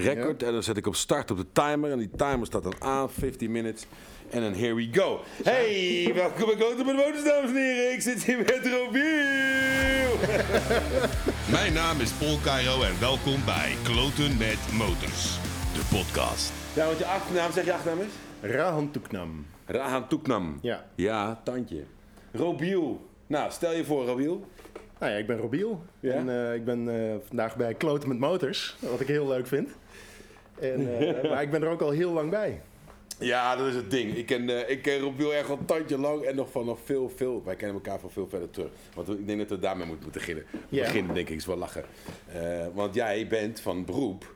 record. En dan zet ik op start op de timer. En die timer staat dan aan, 15 minutes. En dan here we go. Hey, welkom bij Kloten met Motors, dames en heren. Ik zit hier met Robiel. Mijn naam is Paul Cairo en welkom bij Kloten met Motors, de podcast. Ja, want je achternaam, zeg je achternaam is? Rahan Toeknam. Rahan Toeknam. Ja. Ja, tandje. Robiel. Nou, stel je voor, Robiel. Nou ja, ik ben Robiel. Ja? En eh, ik ben eh, vandaag bij Kloten met Motors, wat ik heel leuk vind. En, eh, maar ik ben er ook al heel lang bij. Ja, dat is het ding. Ik ken, eh, ik ken Robiel echt al een tandje lang en nog van nog veel, veel. Wij kennen elkaar van veel verder terug. Want ik denk dat we daarmee moeten, moeten beginnen. Ja. Beginnen, denk ik, is wel lachen. Eh, want jij bent van beroep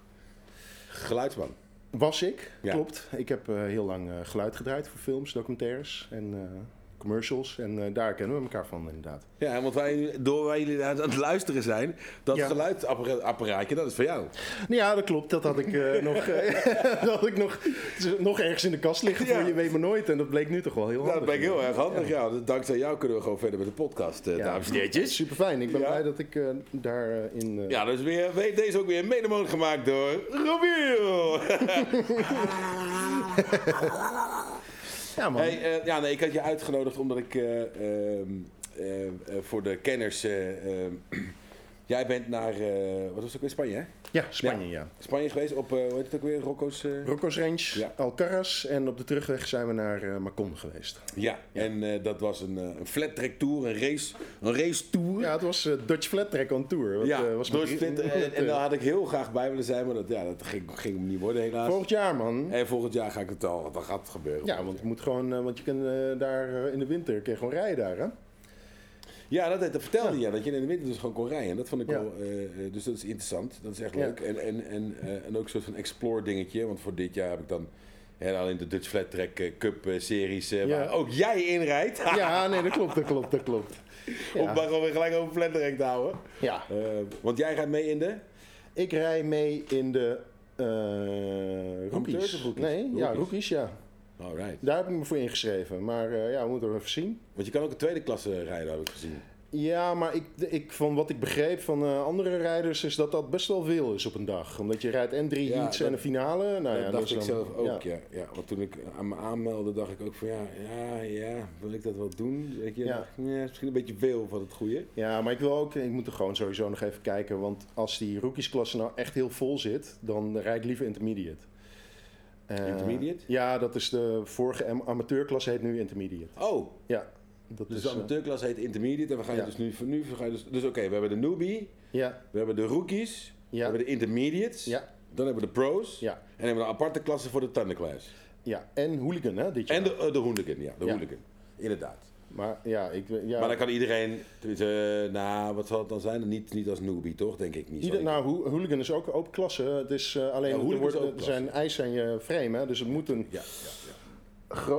geluidsman. Was ik, Ja. klopt. Ik heb heel lang geluid gedraaid voor films, documentaires en commercials. En eh, daar kennen we elkaar van inderdaad. Ja, want wij, door wij jullie aan het luisteren zijn, dat Ja. geluidsapparaatje, dat is van jou. Nou ja, dat klopt. Dat had ik, eh, nog, eh, dat had ik nog, nog ergens in de kast liggen voor je weet maar nooit. En dat bleek nu toch wel heel handig. dat ik heel erg handig. Ja. Dus dankzij jou kunnen we gewoon verder met de podcast, eh, Ja. dames en heertjes. Super fijn. Ik ben Ja. blij dat ik eh, daarin. in. eh, Ja, dus weer, deze is ook weer mede mogelijk gemaakt door Robiel. ja, man. Eh, ja, nee, ik had je uitgenodigd omdat ik eh, ehm, eh, voor de kenners. Eh, jij bent naar. eh, wat was het ook weer? Spanje, hè? Ja, Spanje, ja. Spanje geweest op. eh, hoe heet het ook weer? Rocco's. eh? Rocco's Range, Ja. Alcaraz en op de terugweg zijn we naar eh Macon geweest. Ja, en eh, dat was een, eh, een flat track tour, een race, een race tour. Ja, het was eh, Dutch Flat Track on Tour. Wat, Ja, eh, was met- Split. En, eh, daar had ik heel graag bij willen zijn, maar dat, ja, dat ging, ging hem niet worden helaas. Volgend jaar, man. En volgend jaar ga ik het al, dat gaat gebeuren. Ja, want je moet gewoon, eh, want je kan eh, daar eh, in de winter kun je gewoon rijden daar, hè? Ja, dat, dat vertelde je, dat je in de winter dus gewoon kon rijden. Dat vond ik wel, eh, eh, dus dat is interessant. Dat is echt leuk. En, en, en, eh, en ook een soort van explore dingetje, want voor dit jaar heb ik dan hè, alleen de Dutch Flat Track Cup series, Ja. waar ook jij in rijdt. Ja, nee, dat klopt, dat klopt, dat klopt. Om Ja. maar gewoon weer gelijk over Flat Track te houden. Ja, want jij gaat mee in de... ik rij mee in de Amateurs rookies. Nee, ja, rookies, ja. Alright. Daar heb ik me voor ingeschreven. Maar eh, ja, we moeten we even zien. Want je kan ook een tweede klasse rijden, heb ik gezien. Ja, maar ik, ik, van wat ik begreep van eh, andere rijders is dat dat best wel veel is op een dag. Omdat je rijdt en drie Ja, heats dat- en een finale. Nou, dat ja, dacht is ik dan- zelf ook, ja. ja. ja. Want toen ik aan me aanmeldde, dacht ik ook van ja, ja, ja, wil ik dat wel doen? Weet je, dacht misschien een beetje veel van het goede. Ja, maar ik wil ook, ik moet er gewoon sowieso nog even kijken. Want als die rookiesklasse nou echt heel vol zit, dan rijd ik liever intermediate. Eh, Intermediate? Ja, dat is de vorige am- amateurklasse heet nu intermediate. Oh, Ja, dat dus is. de eh, amateurklasse heet intermediate en we gaan ja. dus nu, nu we gaan dus, dus oké, we hebben de newbie, ja, we hebben de rookies, we Ja. hebben de intermediates, ja, dan hebben we de pros ja, en hebben we een aparte klasse voor de thunderclass. ja. En hooligan, hè, dit jaar. En de, eh, de hooligan, ja, de hooligan. Inderdaad. Maar ja, ik, ja. Maar dan kan iedereen, eh, nou, wat zal het dan zijn? Niet, niet als newbie, toch? Denk ik niet. Ieder, nou, ho- hooligan is ook open klasse. Het is eh, alleen Ja, er, wordt, er zijn eisen aan je frame, hè, dus het moet een ja, ja,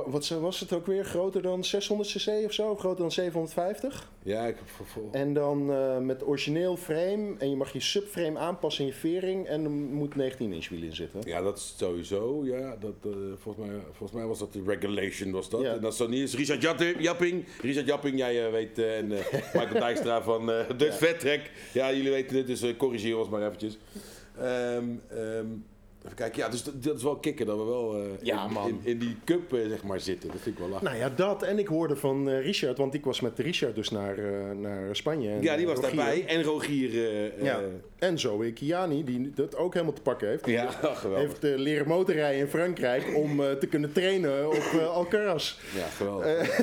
wat was het ook weer groter dan 600 cc of zo, groter dan 750. Ja, ik heb voor- En dan eh, met origineel frame en je mag je subframe aanpassen in je vering en er moet 19 inch wiel in zitten. Ja, dat is sowieso. Ja, dat, eh, volgens, mij, volgens mij was dat de regulation. Was dat. Ja. En dat is zo niet. Is Richard Japping. Richard Japping, jij eh, weet. en Michael Dijkstra van eh Dutch Vet Track. Ja, jullie weten het, dus corrigeer ons maar eventjes. Ehm, ehm, even kijken. Ja, dus dat, dat is wel kicken dat we wel eh, Ja, in, man. In, in die cup eh, zeg maar zitten. Dat vind ik wel lachen. Nou ja, dat. En ik hoorde van eh, Richard, want ik was met Richard dus naar, eh, naar Spanje. En, ja, die was Rogier. daarbij. En Rogier. Ja. En Zoe Kiani, die dat ook helemaal te pakken heeft. ja, geweldig. Heeft eh, leren motorrijden in Frankrijk om eh, te kunnen trainen op eh, Alcaraz. Ja, geweldig.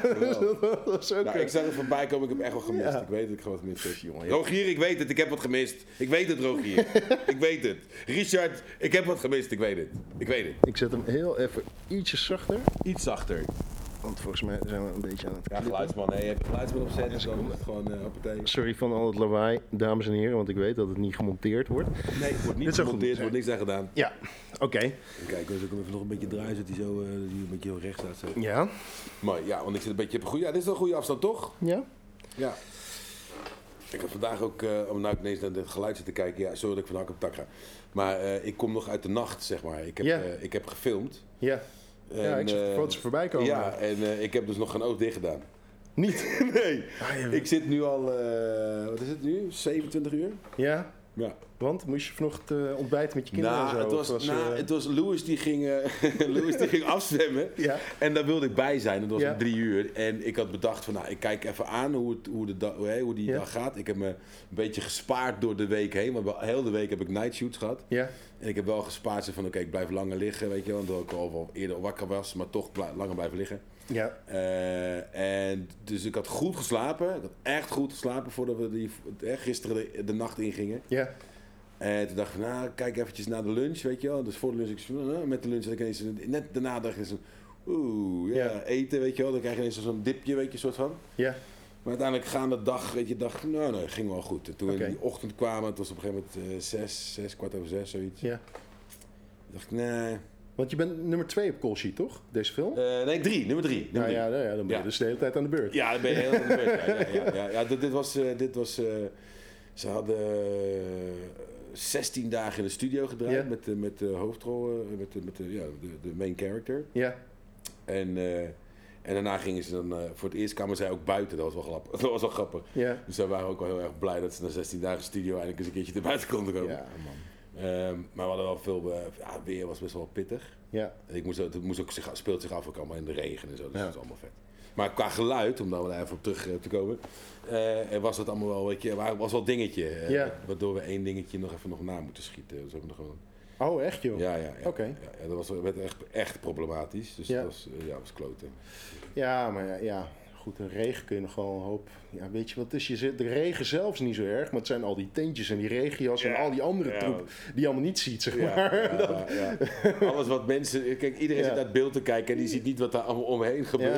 geweldig. dat was ook, Nou, ik zag het voorbij komen, ik heb echt wel gemist. Ja. Ik weet dat ik gewoon wat gemist heb. Jongen. Rogier, ik weet het, ik heb wat gemist. Ik weet het, Rogier. ik weet het. Richard, ik heb wat gemist, ik weet het. Ik weet het. Ik zet hem heel even ietsje zachter. Iets zachter. Want volgens mij zijn we een beetje aan het Ja, geluidsman, hè. je hebt je geluidsman opzet, dus dan is het gewoon uh, hoppatee. Sorry van al het lawaai, dames en heren, want ik weet dat het niet gemonteerd wordt. Nee, het wordt niet gemonteerd, er wordt niks aan gedaan. Ja, oké. Kijk, dus ik hem even nog een beetje draaien, zodat hij zo, eh, hij een beetje heel recht staat. Zo. Ja, Maar ja, want ik zit een beetje op een goede... Ja, dit is wel een goede afstand, toch? ja. Ja. Ik heb vandaag ook, eh, om nou ineens naar het geluid zitten kijken, ja, sorry dat ik van hak op tak ga. Maar eh, ik kom nog uit de nacht, zeg maar. Ik heb, eh, ik heb gefilmd. Ja, ja En, ik zag de eh, foto's voorbij komen. Ja, en eh, ik heb dus nog geen oog dicht gedaan. Niet? nee. Ah, ja. Ik zit nu al, eh, wat is het nu? 27 uur? Ja? Ja. Want moest je vanochtend eh, ontbijten met je kinderen Nou, en zo? het was, Of nou, eh, het was Louis die ging, eh, Louis die ging afzwemmen. Ja. En daar wilde ik bij zijn. Het was Ja. om drie uur. En ik had bedacht van, nou, ik kijk even aan hoe, het, hoe, de da- hoe, die Ja. dag gaat. Ik heb me een beetje gespaard door de week heen. Want heel de week heb ik night shoots gehad. Ja, En ik heb wel gespaard van, oké, ik blijf langer liggen, weet je wel. Omdat ik al wel eerder wakker was, maar toch langer blijven liggen. Ja, Eh, en dus ik had goed geslapen. Ik had echt goed geslapen voordat we die, eh, gisteren de, de nacht ingingen. ja. En toen dacht ik nou, kijk eventjes naar de lunch, weet je wel. Dus voor de lunch, ik met de lunch, had ik ineens, een- net daarna dacht ik oeh, ja, Ja. eten, weet je wel. Dan krijg je ineens zo'n dipje, weet je, soort van. ja. Maar uiteindelijk gaande dag, weet je, dacht ik, nou, nee, ging wel goed. En toen we in die ochtend kwamen, het was op een gegeven moment eh, zes, zes, kwart over zes, zoiets. ja. dacht ik, nee. Want je bent nummer twee op call sheet, toch? Deze film? Eh, nee, drie, nummer drie. Nummer nou drie. ja, nou ja, dan ben je Ja. dus de hele tijd aan de beurt. Ja, dan ben je heel aan de beurt. Ja, ja, ja, dit, dit was, eh, dit was eh, ze hadden eh, 16 dagen in de studio gedraaid met, de- met de hoofdrol, met, de, met de, ja, de, de main character. Ja, En, en daarna gingen ze dan, voor het eerst kwamen zij ook buiten, dat was wel grappig. Dat was wel grappig. ja. Dus zij waren ook wel heel erg blij dat ze na 16 dagen studio eindelijk eens een keertje naar buiten konden komen. Ja, man. Ehm, maar we hadden wel veel, eh, ja, weer was best wel pittig. Ja, ik moest, het moest ook zich, speelt zich af ook allemaal in de regen en zo. Dus Ja. dat is allemaal vet. Maar qua geluid, om daar wel even op terug eh, te komen, eh, was dat allemaal wel, weet je, wa- was wel dingetje. Ja. Waardoor we één dingetje nog even nog na moeten schieten. Dus we nog gewoon, Oh, echt joh? ja, ja, ja, Oké. ja, ja, dat was werd echt, echt problematisch. Dus Ja. dat was, ja, was kloten. Ja, maar ja, ja, goed, de regen kun je wel een hoop... Ja, weet je wat het is? Je zit, de regen zelf is niet zo erg, maar het zijn al die tentjes en die regenjas en al die andere Ja. troep die je allemaal niet ziet, zeg Ja, maar. ja, ja. Alles wat mensen, kijk, iedereen zit naar het beeld te kijken en die ziet niet wat daar allemaal omheen gebeurt.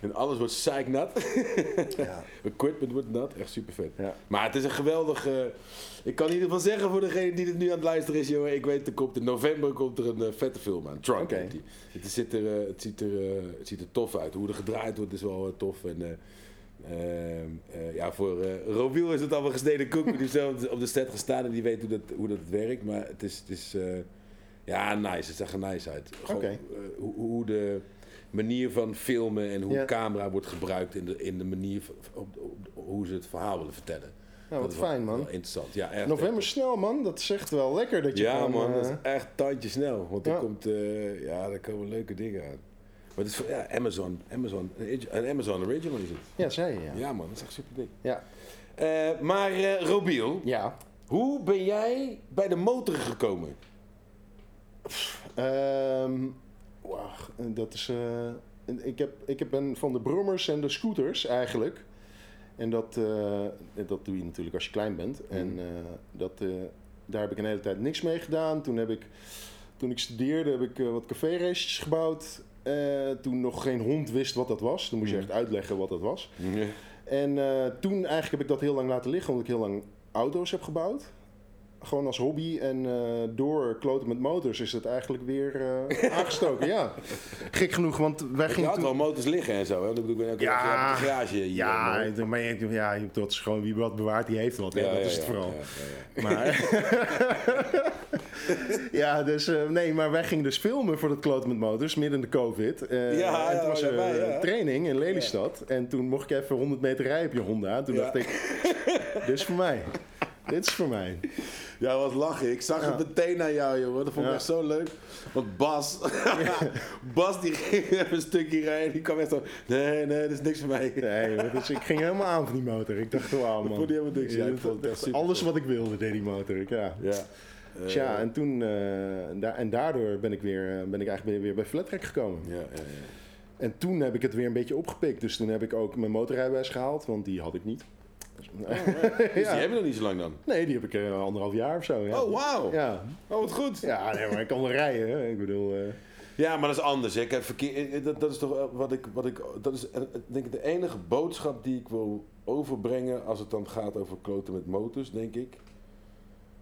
En alles wordt zeiknat. ja. Equipment wordt nat, echt super vet. Ja. Maar het is een geweldige. Ik kan in ieder geval zeggen voor degene die het nu aan het luisteren is, jongen. Ik weet, er komt in november komt er een eh, vette film aan. Trunk die. Het, ziet er, eh, het, ziet er, eh, het ziet er tof uit. Hoe er gedraaid wordt is wel eh, tof. En, eh, ehm, eh, ja, voor eh Robiel is het allemaal gesneden koek. Die heeft zelf op de- set gestaan en die weet hoe dat, hoe dat werkt. Maar het is, het is ja, nice. Het zag er nice uit. Gewoon, hoe, hoe de manier van filmen en hoe Ja. camera wordt gebruikt in de, in de manier van, op, op- hoe ze het verhaal willen vertellen. Nou, wat Dat fijn, man. interessant. Ja, echt, November snel, man. Dat echt wel lekker dat je Ja, gewoon, man, dat is echt tandje snel. Want er, komt, ja, er komen leuke dingen aan. Maar het is ja, Amazon, Amazon, een Amazon Original is het. Ja, zei je, ja. Ja, man, dat is echt super dik. Ja. Eh, maar eh Robiel, Ja. hoe ben jij bij de motor gekomen? Ehm, wacht, dat is... eh, ik, heb, ik heb ben van de brommers en de scooters eigenlijk. En dat, dat doe je natuurlijk als je klein bent. En eh, dat, daar heb ik een hele tijd niks mee gedaan. Toen, heb ik, toen ik studeerde heb ik wat café-races gebouwd. Eh, toen nog geen hond wist wat dat was. Toen moest je Mhm. echt uitleggen wat dat was. En eh, toen eigenlijk heb ik dat heel lang laten liggen, omdat ik heel lang auto's heb gebouwd. Gewoon als hobby. En eh, door kloten met motors is het eigenlijk weer eh, aangestoken. Ja, gek genoeg, want wij Je gingen had toen... wel motors liggen en zo, hè? Dat bedoel ik ben ook Ja. de garage hier. Ja, maar je, ja, je- dat is gewoon wie wat bewaart, die heeft wat. hè. Dat ja, is het ja, vooral. ja, ja, ja. Maar, ja, dus eh, nee, maar wij gingen dus filmen voor dat kloten met motors midden in de COVID. Eh, Ja, en ja, toen was ja, er wij, ja. training in Lelystad. En toen mocht ik even 100 meter rijden op je Honda. Toen Ja. dacht ik, dit is voor mij. Dit is voor mij. Ja, wat lachen. Ik zag het meteen aan jou, jongen. Dat vond ik echt zo leuk. Want Bas, Bas die ging even een stukje rijden. Die kwam echt zo, nee, nee, dat is niks voor mij. Nee, dus ik ging helemaal aan van die motor. Ik dacht, wauw man. vond hij helemaal niks. Ja, dat- vond echt alles wat ik wilde deed die motor. Ja. Ja. Dus Eh, ja, en toen, eh, da- en daardoor ben ik, weer, eh, ben ik eigenlijk weer bij Flatrack gekomen. ja, ja, ja. En toen heb ik het weer een beetje opgepikt. Dus toen heb ik ook mijn motorrijbewijs gehaald, want die had ik niet. Dus- Dus die hebben we nog niet zo lang dan? Nee, die heb ik eh, anderhalf jaar of zo. Ja. Oh, wauw. Ja. Oh, wat goed. ja, nee, maar ik kan wel rijden. Hè. Ik bedoel, eh, Ja, maar dat is anders. Hè. Kijk, verkeer, eh, dat, dat is toch wat ik, wat ik. Dat is denk ik de enige boodschap die ik wil overbrengen als het dan gaat over kloten met motors, denk ik.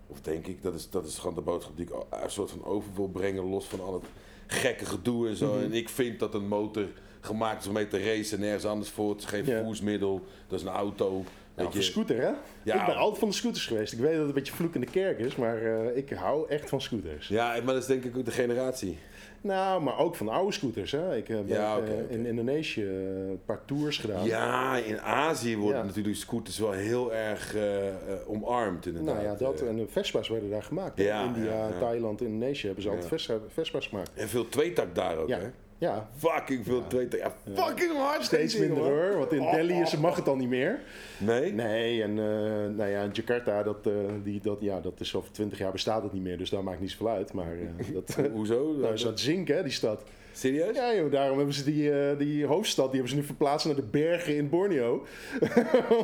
Of denk ik, dat is, dat is gewoon de boodschap die ik een soort van over wil brengen, los van al het gekke gedoe en zo. Mhm. En ik vind dat een motor gemaakt is om mee te racen, nergens anders voor. Het is geen vervoersmiddel, dat is een auto. Nou, Weet voor je- scooter, hè? Ja. ik ben altijd van de scooters geweest. Ik weet dat het een beetje vloek in de kerk is, maar eh, ik hou echt van scooters. Ja, maar dat is denk ik ook de generatie. Nou, maar ook van oude scooters, hè? Ik heb Ja, eh, oké. in Indonesië eh, een paar tours gedaan. Ja, in Azië worden Ja. natuurlijk scooters wel heel erg eh, eh, omarmd inderdaad. Nou ja, dat Eh, en de Vespa's werden daar gemaakt. Ja, India. Thailand, Indonesië hebben ze altijd Vespa's gemaakt. en veel tweetak daar ook, hè? Ja. Fucking veel tweetak. Ja, fucking hard. Steeds minder hoor, want in Oh, Delhi is, mag het al niet meer. Nee? Nee, en eh, nou ja, Jakarta, dat, eh, die, dat, ja, dat is over 20 jaar bestaat het niet meer, dus daar maakt niet zoveel uit. Maar eh, dat Hoezo? nou, is dat zink, hè, die stad. Serieus? Ja, joh, daarom hebben ze die, die hoofdstad, die hebben ze nu verplaatst naar de bergen in Borneo.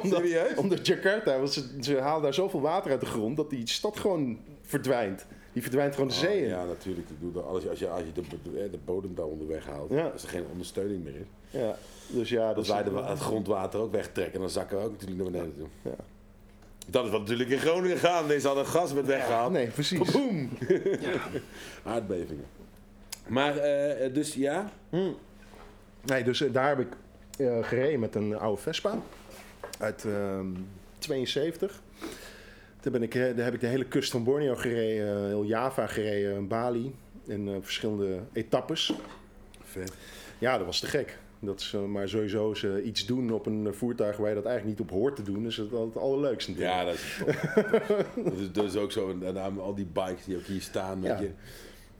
omdat, Serieus? omdat Jakarta, want ze, ze halen daar zoveel water uit de grond dat die stad gewoon verdwijnt. Die verdwijnt gewoon de Oh, zee in. ja, natuurlijk. Ik. Als je, als je, als je de, de, de bodem daaronder weghaalt, Ja. als er geen ondersteuning meer is. Ja, dus ja, dat Als is wij de, het grondwater ook wegtrekken, dan zakken we ook natuurlijk naar beneden toe. Ja. Dat is wat natuurlijk in Groningen gaan. Deze hadden gas werd weggehaald. Nee, precies. Boom! Aardbevingen. Maar, eh, dus ja. Nee, dus eh, daar heb ik eh, gereden met een oude Vespa uit ehm 72. Ben ik, eh, daar heb ik de hele kust van Borneo gereden, heel Java gereden, Bali, in eh, verschillende etappes. Vet. Ja, dat was te gek. Dat is, eh, maar sowieso is, eh, iets doen op een eh, voertuig waar je dat eigenlijk niet op hoort te doen, is het altijd het allerleukste natuurlijk. Ja, dat is dat, is, dat is ook zo. En al die bikes die ook hier staan. Weet je.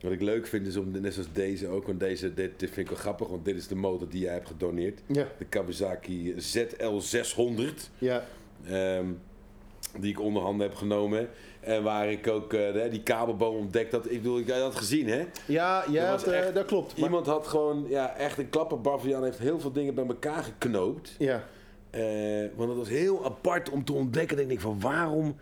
Wat ik leuk vind is om, net zoals deze ook, want deze, dit, dit vind ik wel grappig, want dit is de motor die jij hebt gedoneerd. Ja, De Kawasaki ZL600. ja, ehm, die ik onder handen heb genomen. En waar ik ook eh, die kabelboom ontdekt had. Ik bedoel, ik had dat gezien, hè? ja, ja dat, eh, dat klopt. Maar- Iemand had gewoon, ja, echt een klapperbaviaan heeft heel veel dingen bij elkaar geknoopt. ja, Eh, want het was heel apart om te ontdekken. Dat ik denk van, waarom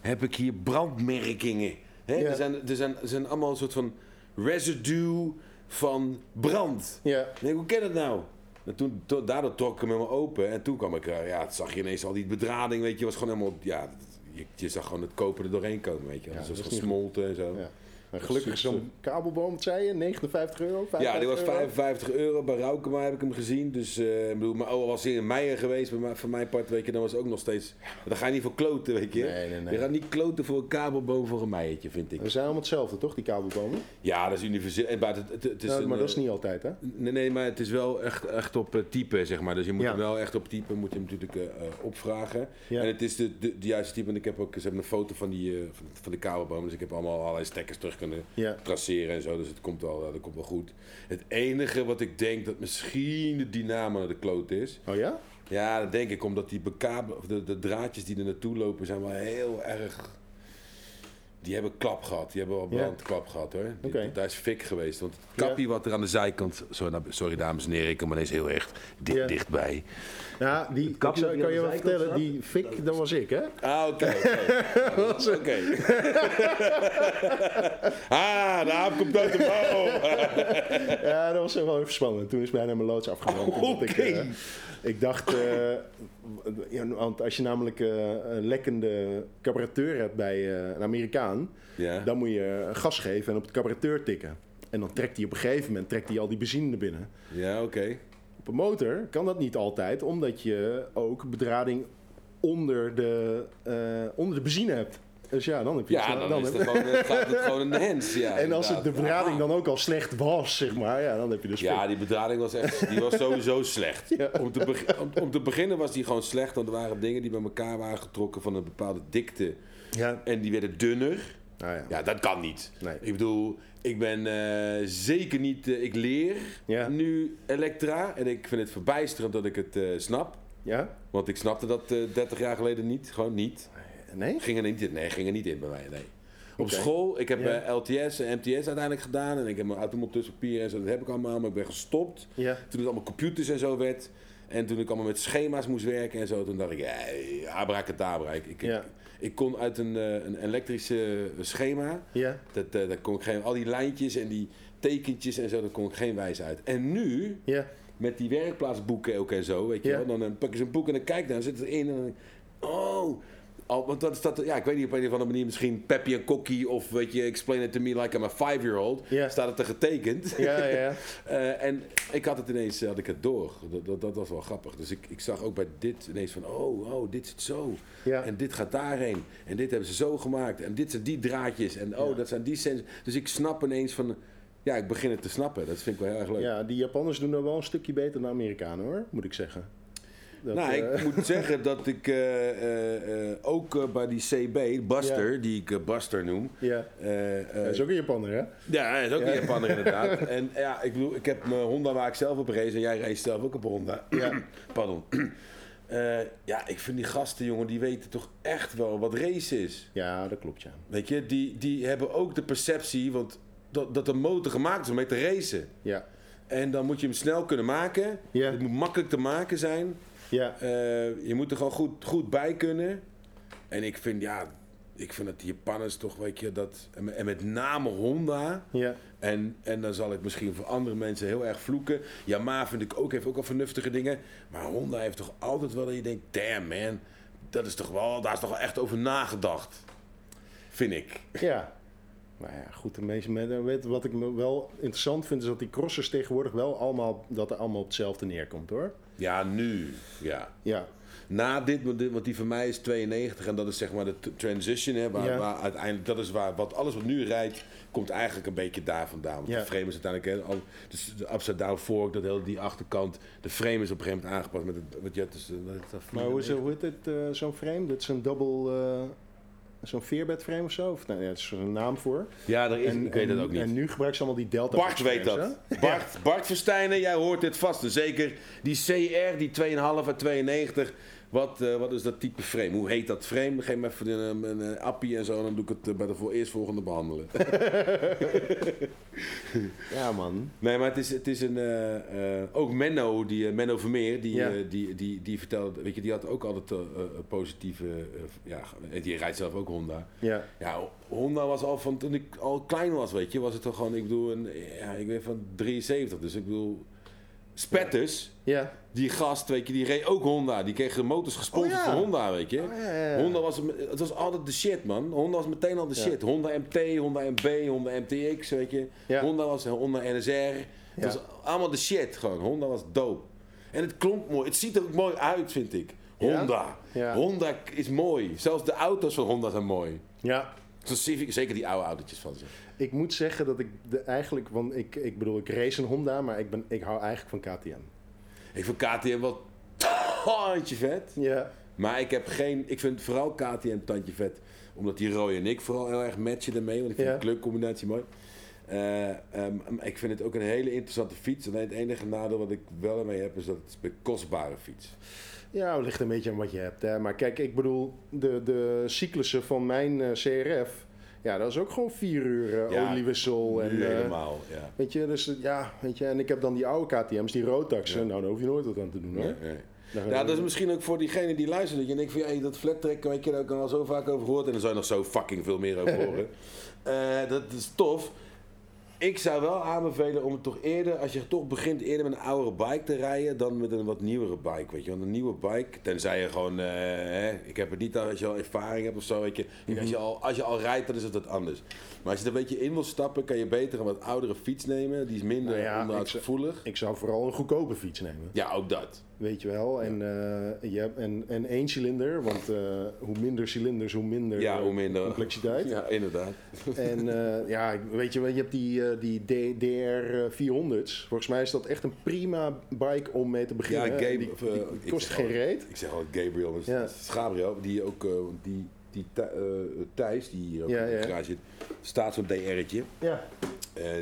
heb ik hier brandmerkingen? Hè? Ja. Er, zijn, er, zijn, er zijn allemaal een soort van residue van brand. ja, denk, hoe ken het nou? En toen, to- daardoor trok ik hem helemaal open. En toen kwam ik, eh, ja, het zag je ineens al die bedrading, weet je, was gewoon helemaal, ja, je, je zag gewoon het koper er doorheen komen, weet je. Ja, dus het is was gesmolten en zo. ja. Maar gelukkig zo'n kabelboom, wat zei je, 59 euro? Ja, die was 55 euro? 55 euro. Bij Raukema heb ik hem gezien. Dus eh, ik bedoel, maar al was hij in Meijer geweest, bij mij- van mijn part, weet je, dan was het ook nog steeds... Daar ga je niet voor kloten, weet je. Nee, nee, nee. Je gaat niet kloten voor een kabelboom voor een meijertje, vind ik. We zijn allemaal hetzelfde, toch, die kabelbomen? Ja, dat is universeel. En, maar het, het, het is een, maar dat is eh, niet altijd, hè? Nee, nee, maar het is wel echt, echt op eh, type, zeg maar. Dus je moet Ja. hem wel echt op type, moet je hem natuurlijk eh, eh, opvragen. Ja. En het is de, de, de juiste type. En ik heb ook, ze hebben een foto van, die, eh, van, van de kabelboom. Dus ik heb allemaal allerlei stekkers terug kunnen Ja. traceren en zo. Dus het komt wel, eh, dat komt wel goed. Het enige wat ik denk dat misschien de dynamo de kloot is. Oh ja? Ja, dat denk ik omdat die bekabel, de, de draadjes die er naartoe lopen zijn wel heel erg... Die hebben klap gehad. Die hebben wel Ja. brandklap gehad hoor. Die- Oké. Daar is fik geweest. Want het kapje wat er aan de zijkant... Sorry, nou, sorry dames en heren, ik kom ineens heel echt di- Ja. dichtbij. Ja, die, ik kapje zou- die kan je wel vertellen, die fik, dat was ik, hè? Ah, oké. oké. Ah, de aap komt uit de mouw. Ja, dat was wel even spannend. Toen is bijna mijn loods ik, Oké. eh, ik dacht, eh, ja, want als je namelijk eh, een lekkende carburateur hebt bij een Amerikaan, ja. dan moet je gas geven en op de carburateur tikken. En dan trekt hij op een gegeven moment trekt hij al die benzine naar binnen. ja, oké. Motor kan dat niet altijd, omdat je ook bedrading onder de, eh, onder de benzine hebt. Dus ja, dan heb je Ja, dan, is het gewoon, gaat het gewoon in de hands. Ja, En als het de bedrading dan ook al slecht was, zeg maar, ja, dan heb je dus Ja, die bedrading was echt, die was sowieso slecht. Ja. Om, te om te beginnen was die gewoon slecht, want er waren dingen die bij elkaar waren getrokken van een bepaalde dikte. Ja. En die werden dunner. Nou ja. Ja, dat kan niet. Nee. Ik bedoel, ik ben eh, zeker niet, eh, ik leer Ja. nu Elektra. En ik vind het verbijsterend dat ik het eh, snap. Ja? Want ik snapte dat eh 30 jaar geleden niet. Gewoon niet. Nee? Ging er niet in. Nee, ging er niet in bij mij. Nee. Op school, ik heb Ja. LTS en MTS uiteindelijk gedaan. En ik heb mijn automonteurpapier en zo, dat heb ik allemaal. Maar ik ben gestopt. Toen het allemaal computers en zo werd. En toen ik allemaal met schema's moest werken en zo. Toen dacht ik, ja, abracadabra. Ik, ik, Ja. Ik kon uit een, eh, een elektrische schema... Ja. Dat, eh, daar kon ik geen, al die lijntjes en die tekentjes en zo, daar kon ik geen wijs uit. En nu, Ja. met die werkplaatsboeken ook en zo, weet je Ja. wel, dan eh, pak je zo'n boek en dan kijk naar, zit erin en dan denk ik, oh, Al, want dat staat, ja, ik weet niet op een of andere manier, misschien Peppy en Kokkie of weet je, explain it to me like I'm a five-year-old. Staat het er getekend. Ja, ja. Eh, en ik had het ineens, had ik het door. Dat, dat, dat was wel grappig. Dus ik, ik zag ook bij dit ineens van, oh, oh, dit zit zo. En dit gaat daarheen. En dit hebben ze zo gemaakt. En dit zijn die draadjes. En oh, dat zijn die sens. Dus ik snap ineens van, ja, ik begin het te snappen. Dat vind ik wel heel erg leuk. Ja, die Japanners doen dat wel een stukje beter dan de Amerikanen hoor, moet ik zeggen. Dat, nou, eh, ik moet zeggen dat ik eh, eh, eh, ook eh, bij die CB, Buster, die ik eh, Buster noem. ja, eh, eh, dat is ook een Japanner hè? Ja, hij is ook Ja. een Japanner inderdaad. En ja, ik bedoel, ik heb mijn Honda waar ik zelf op race en jij race zelf ook op een Honda. Ja. Pardon. Eh, ja, ik vind die gasten, jongen, die weten toch echt wel wat race is. Ja, dat klopt ja. Weet je, die, die hebben ook de perceptie, want dat, dat een motor gemaakt is om mee te racen. Ja, En dan moet je hem snel kunnen maken. Ja. Het moet makkelijk te maken zijn. Ja, Eh, je moet er gewoon goed, goed bij kunnen. En ik vind, ja, ik vind dat die Japanners toch, weet je, dat... En met- name Honda... ja. En, en dan zal ik misschien voor andere mensen heel erg vloeken. Yamaha vind ik ook, heeft ook wel vernuftige dingen. Maar Honda heeft toch altijd wel dat je denkt, damn man, dat is toch wel, daar is toch wel echt over nagedacht. Vind ik. Ja. Maar ja, goed, de meeste mensen wat ik me wel interessant vind, is dat die crossers tegenwoordig wel allemaal, dat er allemaal op hetzelfde neerkomt hoor. Ja, nu. Ja. Ja, Na dit, want die van mij is 92 en dat is zeg maar de transition. Hè, waar, Ja. waar uiteindelijk, dat is waar, wat alles wat nu rijdt, komt eigenlijk een beetje daar vandaan. Want Ja. de frame is uiteindelijk, hè, al, dus de upside down fork, dat hele, die achterkant, de frame is op een gegeven moment aangepast met het, je hebt, dus, eh, maar hoe, is, hoe heet het, eh, zo'n frame? Dat is een double, eh, zo'n veerbed frame of zo? Of, nou, ja, is er een naam voor. Ja, er is, ik weet het ook niet. En nu gebruiken ze allemaal die delta Bart weet dat. hè? Bart, Bart Verstijnen, jij hoort dit vast. En zeker die CR, die 2,5 en 92. Wat, eh, wat is dat type frame? Hoe heet dat frame? Geef me even een, een, een appie en zo. Dan doe ik het eh, bij de voor eerstvolgende behandelen. Ja man. nee, maar het is, het is een... eh, ook Menno, die, Menno Vermeer, die, Ja. die, die, die vertelde... Weet je, die had ook altijd positieve... ja, die rijdt zelf ook Honda. Ja, Ja, Honda was al van toen ik al klein was, weet je, was het toch gewoon, ik bedoel, een, ja, ik ben van 73, dus ik bedoel, Spetters, ja. die gast, weet je, die reed ook Honda, die kreeg de motors gesponsord Oh, ja. van Honda, weet je. Oh, ja. Honda was, het was altijd de shit, man. Honda was meteen al de shit. Honda MT, Honda MB, Honda MTX, weet je. Honda was Honda NSR. Het was allemaal de shit, gewoon. Honda was dope. En het klonk mooi. Het ziet er ook mooi uit, vind ik. Honda. Honda is mooi. Zelfs de auto's van Honda zijn mooi. Ja, zeker die oude autootjes van ze. Ik moet zeggen dat ik de, eigenlijk, want ik, ik bedoel, ik race een Honda, maar ik, ben, ik hou eigenlijk van KTM. Ik vind KTM wel tandje vet. Ja, Maar ik heb geen... Ik vind vooral KTM tandje vet. Omdat die Roy en ik vooral heel erg matchen ermee. Want ik vind Ja. de kleurcombinatie mooi. Eh, ehm, ik vind het ook een hele interessante fiets. Alleen het enige nadeel wat ik wel ermee heb... is dat het een kostbare fiets. ja het ligt een beetje aan wat je hebt. Hè. Maar kijk, ik bedoel, de, de cyclussen van mijn eh, CRF, ja, dat is ook gewoon vier uur eh, Ja, oliewissel. En, eh, helemaal, ja. Weet je, dus eh, ja, weet je, en ik heb dan die oude KTM's, die Rotaxen. Ja. Nou, daar hoef je nooit wat aan te doen hoor. Nee, Ja, dat is misschien ook voor diegene die luistert. Dat je denkt van, ja, dat flat track, weet je, daar heb ik al zo vaak over gehoord. En er zou je nog zo fucking veel meer over horen. Eh, dat is tof. Ik zou wel aanbevelen om het toch eerder, als je toch begint eerder met een oudere bike te rijden, dan met een wat nieuwere bike, weet je. Want een nieuwe bike, tenzij je gewoon, eh, hè, ik heb het niet als je al ervaring hebt of zo, weet je. Als, je al, als je al rijdt, dan is het wat anders. Maar als je er een beetje in wil stappen, kan je beter een wat oudere fiets nemen. Die is minder Nou ja, onderhoudsgevoelig. Ik zou vooral een goedkope fiets nemen. Ja, ook dat. Weet je wel. En, eh, je hebt, en, en één cilinder, want eh, hoe minder cilinders, hoe minder, Ja, eh, hoe minder. complexiteit. Ja, inderdaad. En ja, weet je, wel, je hebt die, die D- DR 400's. Volgens mij is dat echt een prima bike om mee te beginnen. Ja, Gabe- die, kost geen al- reet. Ik zeg altijd Gabriel, maar Ja. Gabriel, die ook, die, die Thij- Thijs, die hier ook Ja, in de garage zit, staat zo'n DR'tje. Ja.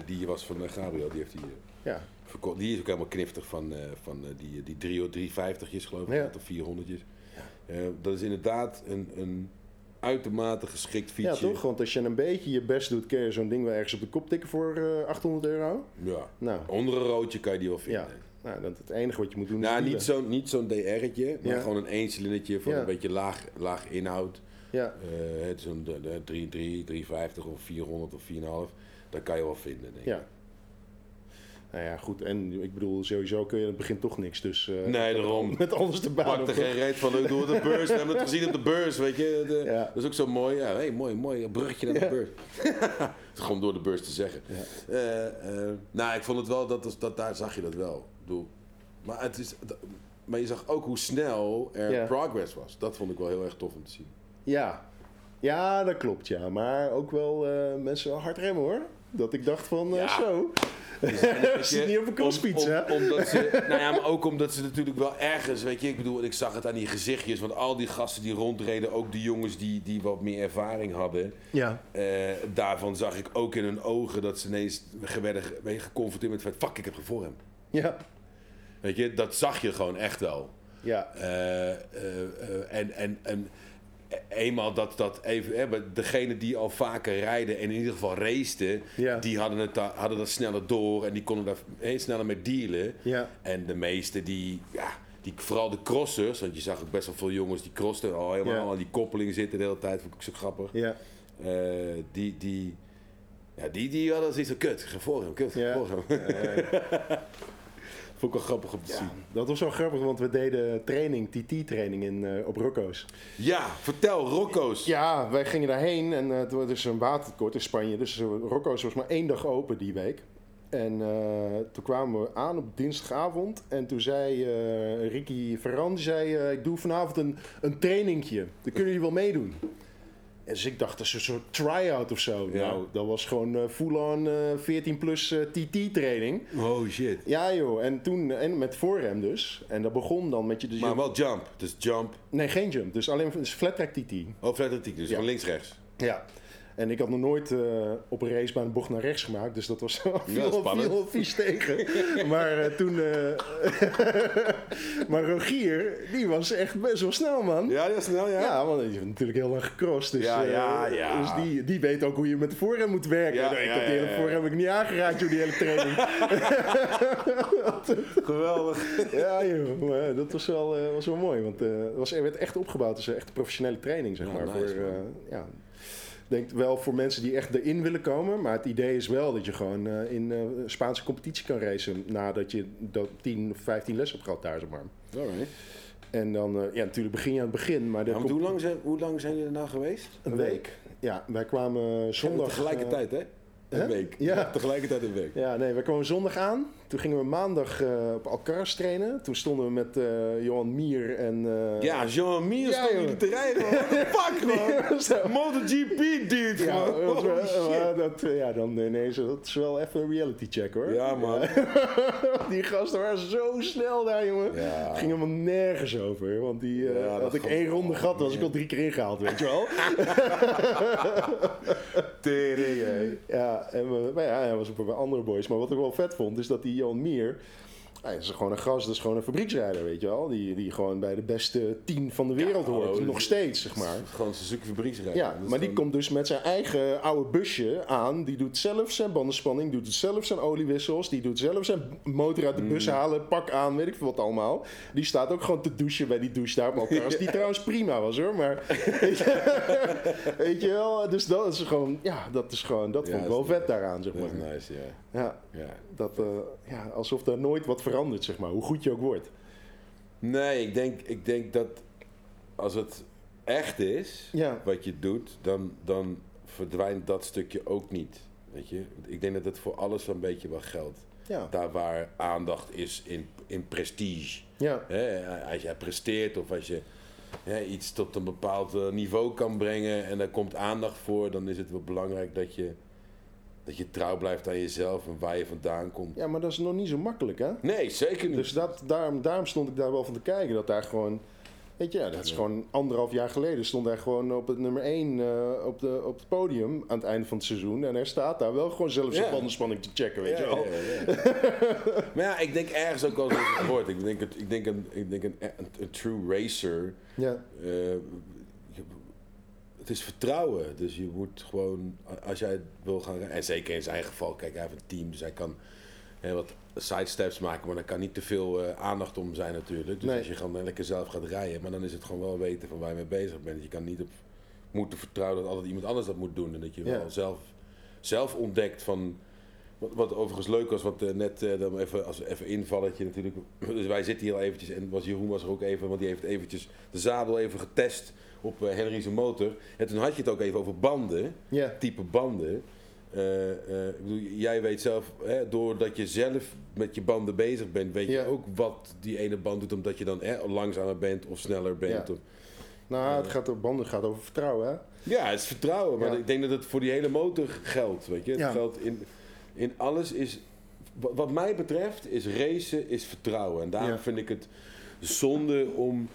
Die was van Gabriel, die heeft die Ja. Verkocht. Die is ook helemaal kniftig van, eh, van eh, die, die 3, 350'jes geloof ik, Ja. of 400'jes. Eh, dat is inderdaad een, een uitermate geschikt ja, fietsje. toch? Want als je een beetje je best doet, kun je zo'n ding wel ergens op de kop tikken voor eh 800 euro. Ja. Nou, Onder een roodje kan je die wel vinden. ja. Nou, dat het enige wat je moet doen is Nou, wielen. niet zo'n niet zo'n DR'tje, maar Ja. gewoon een eencilindertje van Ja. een beetje laag, laag inhoud. Ja. Het is een de- de 3, 3, 350 of 400 of 4,5. Dat kan je wel vinden, denk ik. Ja. Nou ja, goed. En ik bedoel, sowieso kun je in het begin toch niks. Dus eh, Nee, daarom. met alles erbij. Pak er geen reet van. Ik doe de beurs. We hebben het gezien op de beurs, weet je. De- Ja. Dat is ook zo mooi. Ja, hey, mooi, mooi. Een bruggetje naar de beurs. Het gewoon door de beurs te zeggen. Eh, eh, nou, ik vond het wel, dat, dat, daar zag je dat wel. Ik bedoel, maar, het is, dat- maar je zag ook hoe snel er progress was. Dat vond ik wel heel erg tof om te zien. Ja. ja, dat klopt ja. Maar ook wel mensen wel hard remmen hoor. Dat ik dacht van, eh, Ja. zo. Zit je, niet op een crossfiets, om- om- hè? Omdat ze, nou ja, maar ook omdat ze natuurlijk wel ergens, weet je, ik bedoel, ik zag het aan die gezichtjes, want al die gasten die rondreden, ook de jongens die, die wat meer ervaring hadden, Ja. eh, daarvan zag ik ook in hun ogen dat ze ineens werden ge- werden geconfronteerd met het feit, fuck, ik heb hem. Ja. Weet je, dat zag je gewoon echt wel. Ja. Eh, en, en, en eenmaal dat dat even, maar degene die al vaker rijden en in ieder geval raceten, Ja. die hadden, het, hadden dat sneller door en die konden daar eh, sneller mee dealen. Ja. En de meeste die, ja, die, vooral de crossers, want je zag ook best wel veel jongens die crossten al helemaal Ja. al aan die koppeling zitten de hele tijd, vond ik zo grappig. Ja. Eh, die, die, ja, die, die hadden zoiets van kut, ga voor hem, kut, ga Ja. voor hem. vond ik wel grappig om te zien. Dat was wel grappig, want we deden training, TT-training in, eh, op Rocco's. Ja, vertel, Rocco's. Ja, wij gingen daarheen en eh, het was dus een watertekort in Spanje. Dus uh, Rocco's was maar één dag open die week. En eh, toen kwamen we aan op dinsdagavond. En toen zei eh, Ricky Ferran, zei, eh, ik doe vanavond een, een trainingje. Dan kunnen jullie wel meedoen. En dus ik dacht, dat is een soort try-out of zo. Ja. Nou, dat was gewoon eh, full-on eh, 14 plus eh, TT-training. Oh shit. Ja joh, en toen, en met voorrem dus. En dat begon dan met je... Dus je- Maar wel jump, dus jump. Nee, geen jump. Dus alleen dus flat track TT. Oh, flat atletiek, dus Ja. van links-rechts. Ja. En ik had nog nooit eh, op een racebaan een bocht naar rechts gemaakt. Dus dat was Ja, viel vies tegen. maar eh, toen... eh, maar Rogier, die was echt best wel snel, man. Ja, ja, snel, ja. Ja, want die heeft natuurlijk heel lang gecrossed. Dus, Ja, ja, ja. dus die, die weet ook hoe je met de voorrem moet werken. Ja, ik ja, heb die hele voorrem heb ik niet aangeraakt door die hele training. Geweldig. ja, joh. Maar dat was wel, was wel mooi. Want het was, er werd echt opgebouwd een echt professionele training, zeg maar. nice, voor, ja, ik denk wel voor mensen die echt erin willen komen. Maar het idee is wel dat je gewoon eh, in eh, Spaanse competitie kan racen. Nadat je dat 10 of 15 les hebt gehad daar, zeg maar. Alright. En dan, eh, ja, natuurlijk begin je aan het begin. Maar Ja, hoe, lang zijn, hoe lang zijn jullie er nou geweest? Een week. Ja, wij kwamen zondag... Tegelijkertijd, hè? Een week. Ja. Tegelijkertijd een week. ja, nee, wij kwamen zondag aan. Toen gingen we maandag eh, op Alcaraz trainen. Toen stonden we met eh, Johan Mier en... eh, Ja, Jean Mir Ja, stond jullie te rijden. Fuck, man? MotoGP, dude, Ja, gewoon. dat was ja, dan ineens, dat is wel even een reality check hoor. Ja, man. Die gasten waren zo snel daar, jongen. Ja. Het ging helemaal nergens over. Want die Ja, had ik één ronde gehad, was ik al drie keer ingehaald, weet je wel. Tering, ja, en we, maar ja, hij was ook bij andere boys. Maar wat ik wel vet vond, is dat die Jan Mier... Hij is gewoon een gast, dat is gewoon een fabrieksrijder, weet je wel. Die, die gewoon bij de beste tien van de wereld hoort. Nog steeds, zeg maar. Gewoon Suzuki fabrieksrijder. Ja, maar die komt dus met zijn eigen oude busje aan. Die doet zelf zijn bandenspanning, doet zelf zijn oliewissels. Die doet zelf zijn motor uit de bus halen, pak aan, weet ik veel wat allemaal. Die staat ook gewoon te douchen bij die douche daar op elkaar. Die trouwens prima was hoor, maar weet je, weet je wel. Dus dat is gewoon, ja, dat is gewoon, dat Ja, vond ik wel vet daaraan, zeg maar. nice, ja. Ja, ja. dat, eh, ja, alsof er nooit wat verandert, zeg maar. Hoe goed je ook wordt. Nee, ik denk, ik denk dat als het echt is, Ja. wat je doet, dan, dan verdwijnt dat stukje ook niet. Weet je? Ik denk dat het voor alles een beetje wel geldt. Ja, Daar waar aandacht is in, in prestige. ja, als jij presteert of als je iets tot een bepaald eh, niveau kan brengen en daar komt aandacht voor, dan is het wel belangrijk dat je, dat je trouw blijft aan jezelf en waar je vandaan komt. ja, maar dat is nog niet zo makkelijk, hè? Nee, zeker niet. Dus dat, daarom, daarom stond ik daar wel van te kijken. Dat daar gewoon. Weet je, ja, dat is gewoon anderhalf jaar geleden. Stond hij gewoon op het nummer 1 op, de, op het podium aan het einde van het seizoen. En hij staat daar wel gewoon zelf zijn Ja. bandenspanning te checken, weet je wel. ja, ja. maar ja, ik denk ergens ook wel zoals het wordt. Ik denk, het, ik denk, een, ik denk een, een, een true racer. Ja, eh, je- het is vertrouwen. Dus je moet gewoon, als jij wil gaan. En zeker in zijn geval, kijk, hij heeft een team. Dus hij kan hè, wat sidesteps maken. Maar daar kan niet te veel eh, aandacht om zijn natuurlijk. Dus Nee. als je gewoon lekker zelf gaat rijden. Maar dan is het gewoon wel weten van waar je mee bezig bent. Je kan niet op moeten vertrouwen dat altijd iemand anders dat moet doen. En dat je Ja. wel zelf, zelf ontdekt van Wat, wat overigens leuk was, want eh, net eh, dan even, als even invalletje natuurlijk. Dus wij zitten hier al eventjes en was Jeroen was er ook even, want die heeft eventjes de zadel even getest op eh, Henry's motor. En toen had je het ook even over banden, Ja. type banden. Ik bedoel, jij weet zelf, hè, doordat je zelf met je banden bezig bent, weet je ook wat die ene band doet, omdat je dan hè, langzamer bent of sneller bent. Of, Nou, het gaat, banden gaat over vertrouwen, hè? ja, het is vertrouwen, maar Ja. ik denk dat het voor die hele motor geldt. Weet je? Het Ja. geldt in, in alles is. Wat, mij betreft is racen is vertrouwen. En daarom Ja. vind ik het zonde om.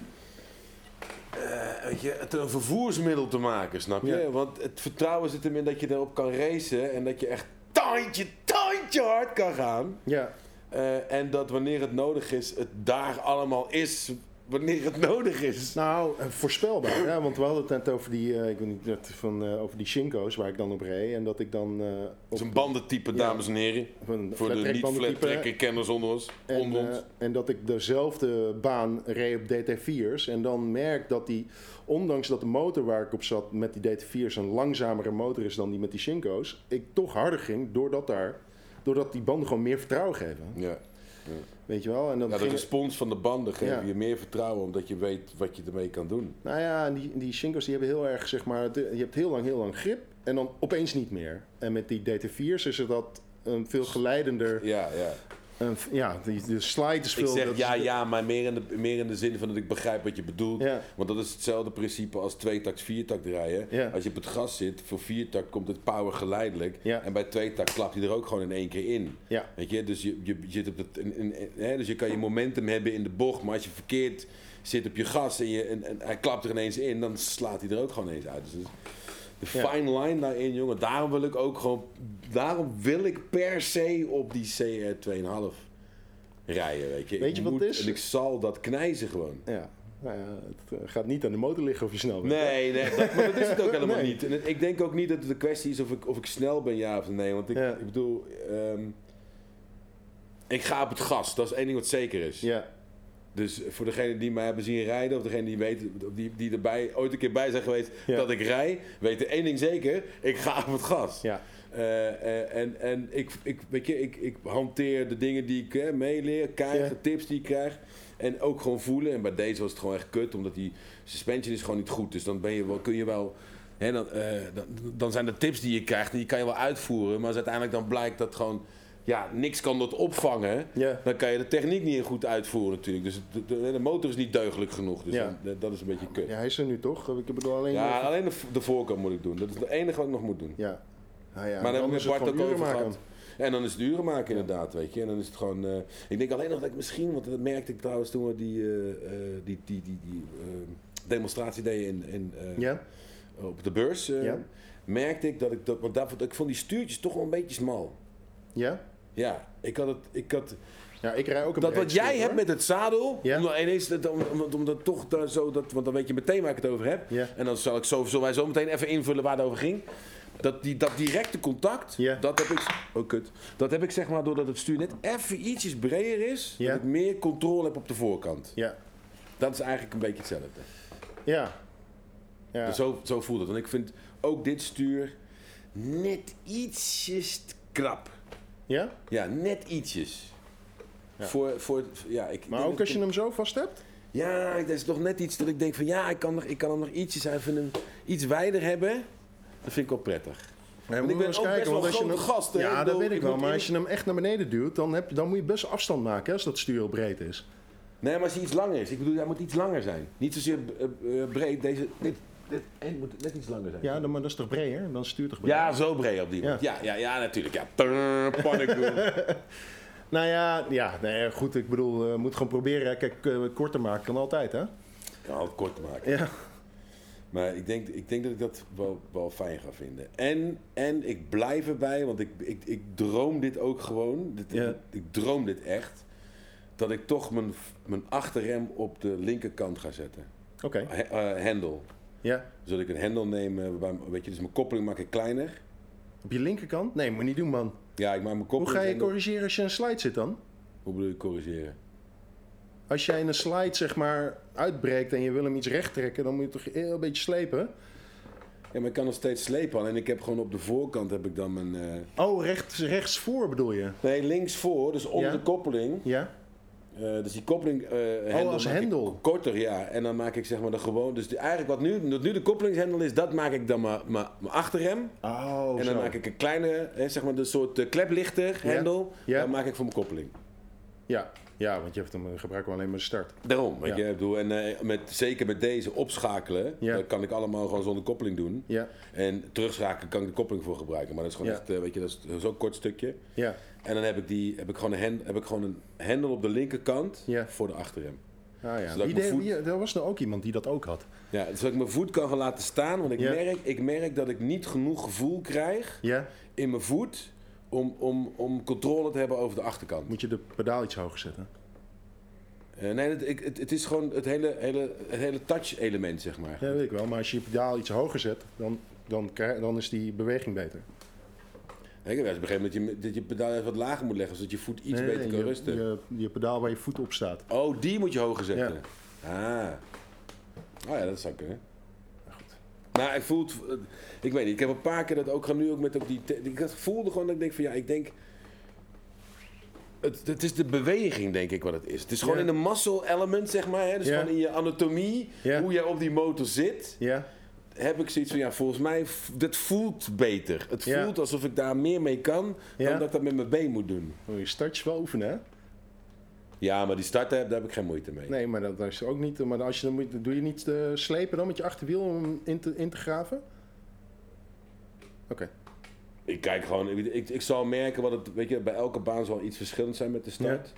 eh, weet je, het een vervoersmiddel te maken, snap je? Ja. Want het vertrouwen zit hem in dat je erop kan racen en dat je echt tandje, tandje hard kan gaan. Ja. Eh, en dat wanneer het nodig is, het daar allemaal is wanneer het nodig is. Nou, eh, voorspelbaar. Ja, want we hadden het net over die, eh, ik weet niet, net van, eh, over die Shinko's waar ik dan op reed. En dat ik dan... eh Het is een bandentype, Ja. dames en heren. Voor de flat-track niet bandentype. flat-tracker kenners onder ons. En, en dat ik dezelfde baan reed op DT4's. En dan merk dat die, ondanks dat de motor waar ik op zat met die DT4's een langzamere motor is dan die met die Shinko's, ik toch harder ging doordat, daar, doordat die banden gewoon meer vertrouwen geven. Ja. Weet je wel? En dan ja, de respons van de banden geeft Ja. je meer vertrouwen omdat je weet wat je ermee kan doen. Nou ja, en die, die Shinko's die hebben heel erg, zeg maar, je hebt heel lang, heel lang grip en dan opeens niet meer. En met die DT4's is het dat een veel geleidender, Ja, ja. Een, ja, die, de slide is Ik veel... zeg dat ja, is- ja, maar meer in, de, meer in de zin van dat ik begrijp wat je bedoelt. Ja. Want dat is hetzelfde principe als tweetakt, viertakt rijden. Ja. Als je op het gas zit, voor viertakt komt het power geleidelijk. Ja. En bij tweetakt klapt hij er ook gewoon in één keer in. Weet je, dus je, je, je zit op in- hè, dus je kan je momentum hebben in de bocht, maar als je verkeerd zit op je gas en, je, en, en hij klapt er ineens in, dan slaat hij er ook gewoon ineens uit. Dus de fine line daarin, jongen, daarom wil ik ook gewoon, daarom wil ik per se op die CR 2,5 rijden, weet je. Weet je wat moet- het is? En ik zal dat knijzen gewoon. Ja, nou ja, het eh, gaat niet aan de motor liggen of je snel bent. Nee, nee dat, maar dat is het ook helemaal Nee. niet. En het- ik denk ook niet dat het de kwestie is of ik, of ik snel ben, ja of nee. Want ik, Ja. ik bedoel, ehm, ik ga op het gas. Dat is één ding wat zeker is. Ja, Dus voor degene die mij hebben zien rijden, of degene die weten, die, die erbij ooit een keer bij zijn geweest Ja. dat ik rij, weten één ding zeker: ik ga op het gas. ja, Eh, eh, en en ik, ik, weet je, ik, ik hanteer de dingen die ik meeleer, krijg, Ja. tips die ik krijg. En ook gewoon voelen. En bij deze was het gewoon echt kut, omdat die suspension is gewoon niet goed. Dus dan ben je wel, kun je wel. Hè, dan, eh, dan, dan zijn de tips die je krijgt, die kan je wel uitvoeren. Maar als uiteindelijk dan blijkt dat gewoon. Ja, niks kan dat opvangen. Ja. Dan kan je de techniek niet goed uitvoeren natuurlijk. Dus de, de, de motor is niet deugdelijk genoeg. Dus Ja. dan- dat is een beetje kut. ja, hij is er nu toch? Ik bedoel alleen... Ja, alleen de, de voorkant moet ik doen. Dat is het enige wat ik nog moet doen. ja. Nou ja, Maar dan hebben we Bart ook over gehad. En dan is het uren maken inderdaad, weet je. En dan is het gewoon... eh, ik denk alleen nog dat ik misschien, want dat merkte ik trouwens toen we die, eh, eh, die, die, die, die demonstratie deden in, in, Ja? op de beurs. Merkte ik dat ik dat, want daarvoor, ik vond die stuurtjes toch wel een beetje smal. Ja? Ja, ik had het, ik had, Ja, ik rij ook een dat wat jij hebt met het zadel, Ja. om, ineens, dat- om, om, om dat toch daar zo, dat, want dan weet je meteen waar ik het over heb. Ja. En dan zal ik zo, zullen wij zo meteen even invullen waar het over ging. Dat, die, dat directe contact, Ja. dat heb ik, oh kut, dat heb ik zeg maar doordat het stuur net even ietsjes breder is, Ja. dat ik meer controle heb op de voorkant. Ja. Dat is eigenlijk een beetje hetzelfde. Ja. Ja. Dus zo, zo voelt het. En ik vind ook dit stuur net ietsjes krap. Ja? Ja, net ietsjes. Ja. Voor, voor, ja, ik Maar ook als je hem zo vast hebt? Ja, dat is toch net iets dat ik denk van ja, ik kan, nog, ik kan hem nog ietsjes even een, iets wijder hebben. Dat vind ik wel prettig. Ja, ik moet ben eens ook best kijken, wel want als je grote hem, gast. Ja, dat bedoel, weet ik wel. Maar als je hem echt naar beneden duwt, dan, heb, dan moet je best afstand maken hè, als dat stuur heel breed is. Nee, maar als hij iets langer is. Ik bedoel, hij moet iets langer zijn. Niet zozeer eh, eh, breed. Deze, dit, dit eind moet net iets langer zijn. Ja, dan, maar dat is toch breder? Dan stuurt toch breder? Ja, zo breed op die. Ja. Ja, ja, ja, natuurlijk. Ja. Nou ja, ja nee, goed. Ik bedoel, we moeten gewoon proberen. Kijk, eh, korter maken kan altijd, hè? kan het kort te maken. Ja. Maar ik denk, ik denk dat ik dat wel, wel fijn ga vinden. En, en ik blijf erbij, want ik, ik, ik droom dit ook gewoon. Dit, Ja. Ik droom dit echt. Dat ik toch mijn, mijn achterrem op de linkerkant ga zetten. Oké. He- eh, hendel. Ja. Zodat ik een hendel neem, waarbij, weet je, dus mijn koppeling maak ik kleiner. Op je linkerkant? Nee, moet je niet doen, man. Ja, ik maak mijn Hoe koppeling... ga je corrigeren als je in een slide zit dan? Hoe bedoel je corrigeren? Als jij in een slide zeg maar uitbreekt en je wil hem iets recht trekken, dan moet je toch heel een beetje slepen. Ja, maar ik kan nog steeds slepen. Alleen ik heb gewoon op de voorkant heb ik dan mijn... eh, Oh, rechts, rechts voor bedoel je? Nee, links voor, dus Ja. de koppeling. Ja? Eh, dus die koppeling. hendel Oh, als hendel. korter, ja. En dan maak ik zeg maar de gewoon. Dus die, eigenlijk wat nu, wat nu de koppelingshendel is, dat maak ik dan maar mijn achterrem. Oh, en dan zo. maak ik een kleine, hè, zeg maar de soort eh, kleplichter hendel. Ja. Dat maak ik voor mijn koppeling. Ja. ja, want je hebt hem gebruiken we alleen maar de start. Daarom, Ja. je, bedoel, en met, zeker met deze opschakelen, Ja. dat kan ik allemaal gewoon zonder koppeling doen. Ja, En terugschakelen kan ik de koppeling voor gebruiken. Maar dat is gewoon echt, weet je, dat is zo'n kort stukje. ja. En dan heb ik, die, heb ik, gewoon, een hen- heb ik gewoon een hendel op de linkerkant Ja. voor de achterrem. Ah, ja. Deed- voet- wie- er was er ook iemand die dat ook had. Ja, zodat ik mijn voet kan gaan laten staan. Want ik, Ja. merk, ik merk dat ik niet genoeg gevoel krijg Ja? in mijn voet om, om, om controle te hebben over de achterkant. Moet je de pedaal iets hoger zetten? Eh, nee, het, ik, het, het is gewoon het hele, hele, het hele touch-element, zeg maar. Ja, weet ik wel. Maar als je je pedaal iets hoger zet, dan, dan, dan is die beweging beter. Ik heb begrepen dat je, dat je pedaal even wat lager moet leggen, zodat je voet iets Nee, beter kan je, rusten. Je, je pedaal waar je voet op staat. Oh, die moet je hoger zetten. Ah. Oh ja, dat zou kunnen. goed. Nou, ik voel het, eh, ik weet niet, ik heb een paar keer dat ook gaan nu ook met ook die, ik voelde gewoon dat ik denk van ja, ik denk, het, het is de beweging denk ik wat het is. Het is gewoon Ja. in de muscle element zeg maar, hè? dus Ja. gewoon in je anatomie, Ja. hoe jij op die motor zit, Ja? Heb ik zoiets van ja, volgens mij, dit voelt beter. Het Ja. voelt alsof ik daar meer mee kan, Ja. dan dat ik dat met mijn been moet doen. Moet je startjes wel oefenen, hè? Ja, maar die starten, daar heb ik geen moeite mee. Nee, maar dat, dat is ook niet... Maar als je dan moet, doe je niet eh, slepen dan met je achterwiel om hem in te, in te graven? Oké. Ik kijk gewoon, ik, ik, ik zal merken wat het, weet je, bij elke baan zal iets verschillend zijn met de start.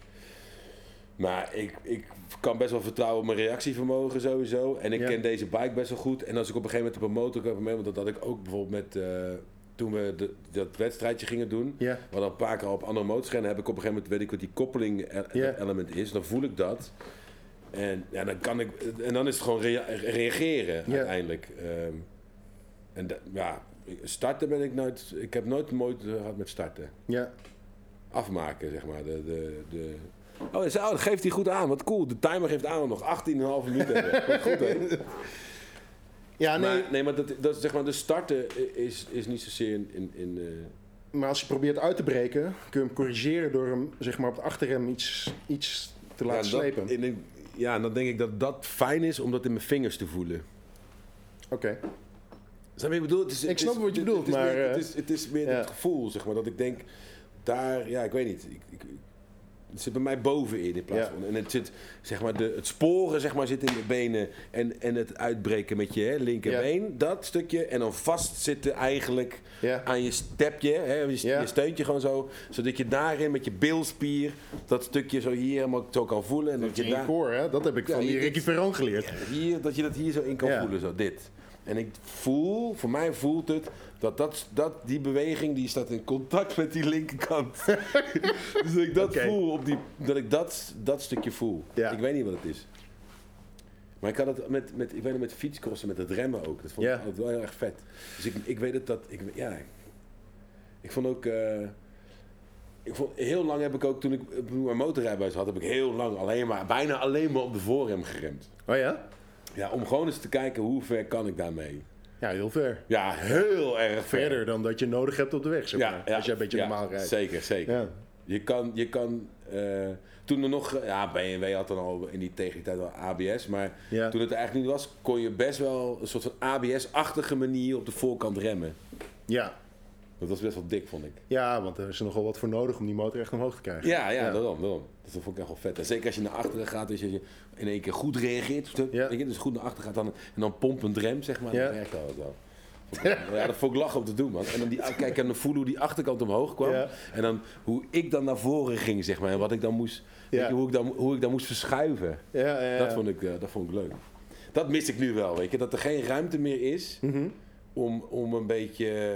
Maar ik, ik kan best wel vertrouwen op mijn reactievermogen sowieso. En ik Ja. ken deze bike best wel goed. En als ik op een gegeven moment op een motor heb mee, want dat had ik ook bijvoorbeeld met, eh, toen we de, dat wedstrijdje gingen doen. Ja. We hadden een paar keer op andere motors heb ik op een gegeven moment, weet ik wat die koppeling e- Ja. element is. Dan voel ik dat. En, ja, dan kan ik, en dan is het gewoon rea- reageren Ja. uiteindelijk. Ehm, en ja, starten ben ik nooit, ik heb nooit moeite gehad met starten. Ja. Afmaken, zeg maar. De, de, de... Oh, zo, dat geeft hij goed aan. Wat cool. De timer geeft aan nog 18,5 minuten. Wat goed, hè? Ja, nee. Maar, nee, maar dat, dat, zeg maar, de starten is, is niet zozeer in... in, in eh, Maar als je probeert uit te breken, kun je hem corrigeren door hem zeg maar, op de achterrem iets, iets te laten ja, slepen. Oké. in ja, dan denk ik dat dat fijn is om dat in mijn vingers te voelen. Snap je wat ik bedoel? Het is, Ik het snap wat je het- bedoelt, het is maar, meer- eh, het, is, het is meer ja. het gevoel, zeg maar, dat ik denk, daar, ja, ik weet niet. Ik, ik, het zit bij mij bovenin in plaats Ja. van. En het zit, zeg maar, de, het sporen, zeg maar, zit in de benen en, en het uitbreken met je hè, linkerbeen, dat stukje. En dan vastzitten eigenlijk Ja. aan je stepje, hè, je, steuntje gewoon zo, zodat je daarin met je bilspier dat stukje zo hier helemaal zo kan voelen. En dat, Dat je daar, core, hè? Dat heb ik van die Ricky Ferron geleerd. hier, dat je dat hier zo in kan voelen, zo dit. En ik voel, voor mij voelt het, dat, dat, dat die beweging die staat in contact met die linkerkant. dus dat ik dat voel, op die, dat ik dat, dat stukje voel. Ja. Ik weet niet wat het is. Maar ik had het met, met, ik weet het met fietscrossen, met het remmen ook. Dat vond ik wel heel erg vet. Dus ik, ik weet het dat, ik, ja, ik vond ook... eh, ik vond, heel lang heb ik ook, toen ik toen ik mijn motorrijbewijs had, heb ik heel lang alleen maar, bijna alleen maar op de voorrem geremd. Oh ja? Ja, om gewoon eens te kijken hoe ver kan ik daarmee. Ja, heel ver. Ja, heel erg ver. Verder dan dat je nodig hebt op de weg, zeg maar. Ja, ja, als je een beetje ja, normaal rijdt. Zeker, zeker. Ja. Je kan, je kan eh, toen er nog, ja, BMW had dan al in die tegen die tijd wel ABS, maar toen het er eigenlijk niet was, kon je best wel een soort van ABS-achtige manier op de voorkant remmen. Ja. Dat was best wel dik, vond ik. ja, want er is er nogal wat voor nodig om die motor echt omhoog te krijgen. Ja, ja, Ja. daarom, daarom. Dat vond ik echt wel vet. En zeker als je naar achteren gaat, dus als je in één keer goed reageert, Ja. je, dus goed naar achter gaat dan, en dan pompend rem, zeg maar, Ja. dat werkt dat wel. Vond ik- Ja, dat vond ik lachen om te doen, man. En dan die, kijken en dan voelen hoe die achterkant omhoog kwam. Ja. En dan hoe ik dan naar voren ging, zeg maar. En wat ik dan moest, weet Ja. je, hoe, ik dan, hoe ik dan moest verschuiven. Ja, ja, ja. Dat, vond ik, eh, dat vond ik leuk. Dat mis ik nu wel, weet je. Dat er geen ruimte meer is Mhm. om, om een beetje...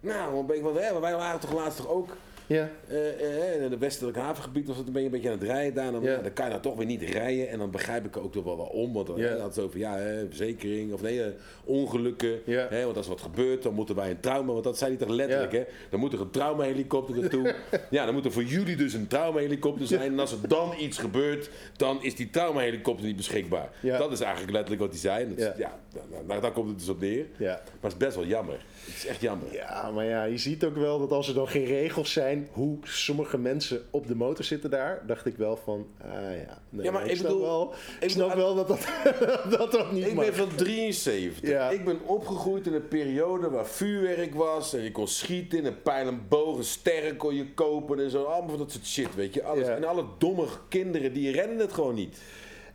Nou, een beetje... Want, hè, wij waren toch laatst toch ook Ja. Eh, in het westelijk havengebied was het een beetje, een beetje aan het rijden daar. Dan, Ja. dan kan je nou toch weer niet rijden. En dan begrijp ik ook toch wel waarom. Want dan Ja. had het over ja, hè, verzekering of nee, eh, ongelukken. Ja. Hè, want als er wat gebeurt, dan moeten wij een trauma. Want dat zei hij toch letterlijk, hè? Dan moet er een traumahelikopter naartoe. ja, dan moet er voor jullie dus een traumahelikopter zijn. En als er dan iets gebeurt, dan is die traumahelikopter niet beschikbaar. Ja. Dat is eigenlijk letterlijk wat hij zei. En dat is- Ja. ja. daar, daar, daar komt het dus op neer. Ja. Maar het is best wel jammer. Het is echt jammer. Ja, maar ja, je ziet ook wel dat als er dan geen regels zijn hoe sommige mensen op de motor zitten daar, dacht ik wel van, ah ja, nee, Ja, maar ik, ik snap bedoel- wel, ik snap bedoel- wel dat dat, dat, dat niet Ik mag. ben van 73. Ja. Ik ben opgegroeid in een periode waar vuurwerk was. En je kon schieten in een pijl en bogen, sterren kon je kopen en zo. Allemaal van dat soort shit, weet je. Alles. Ja. En alle domme kinderen, die rennen het gewoon niet.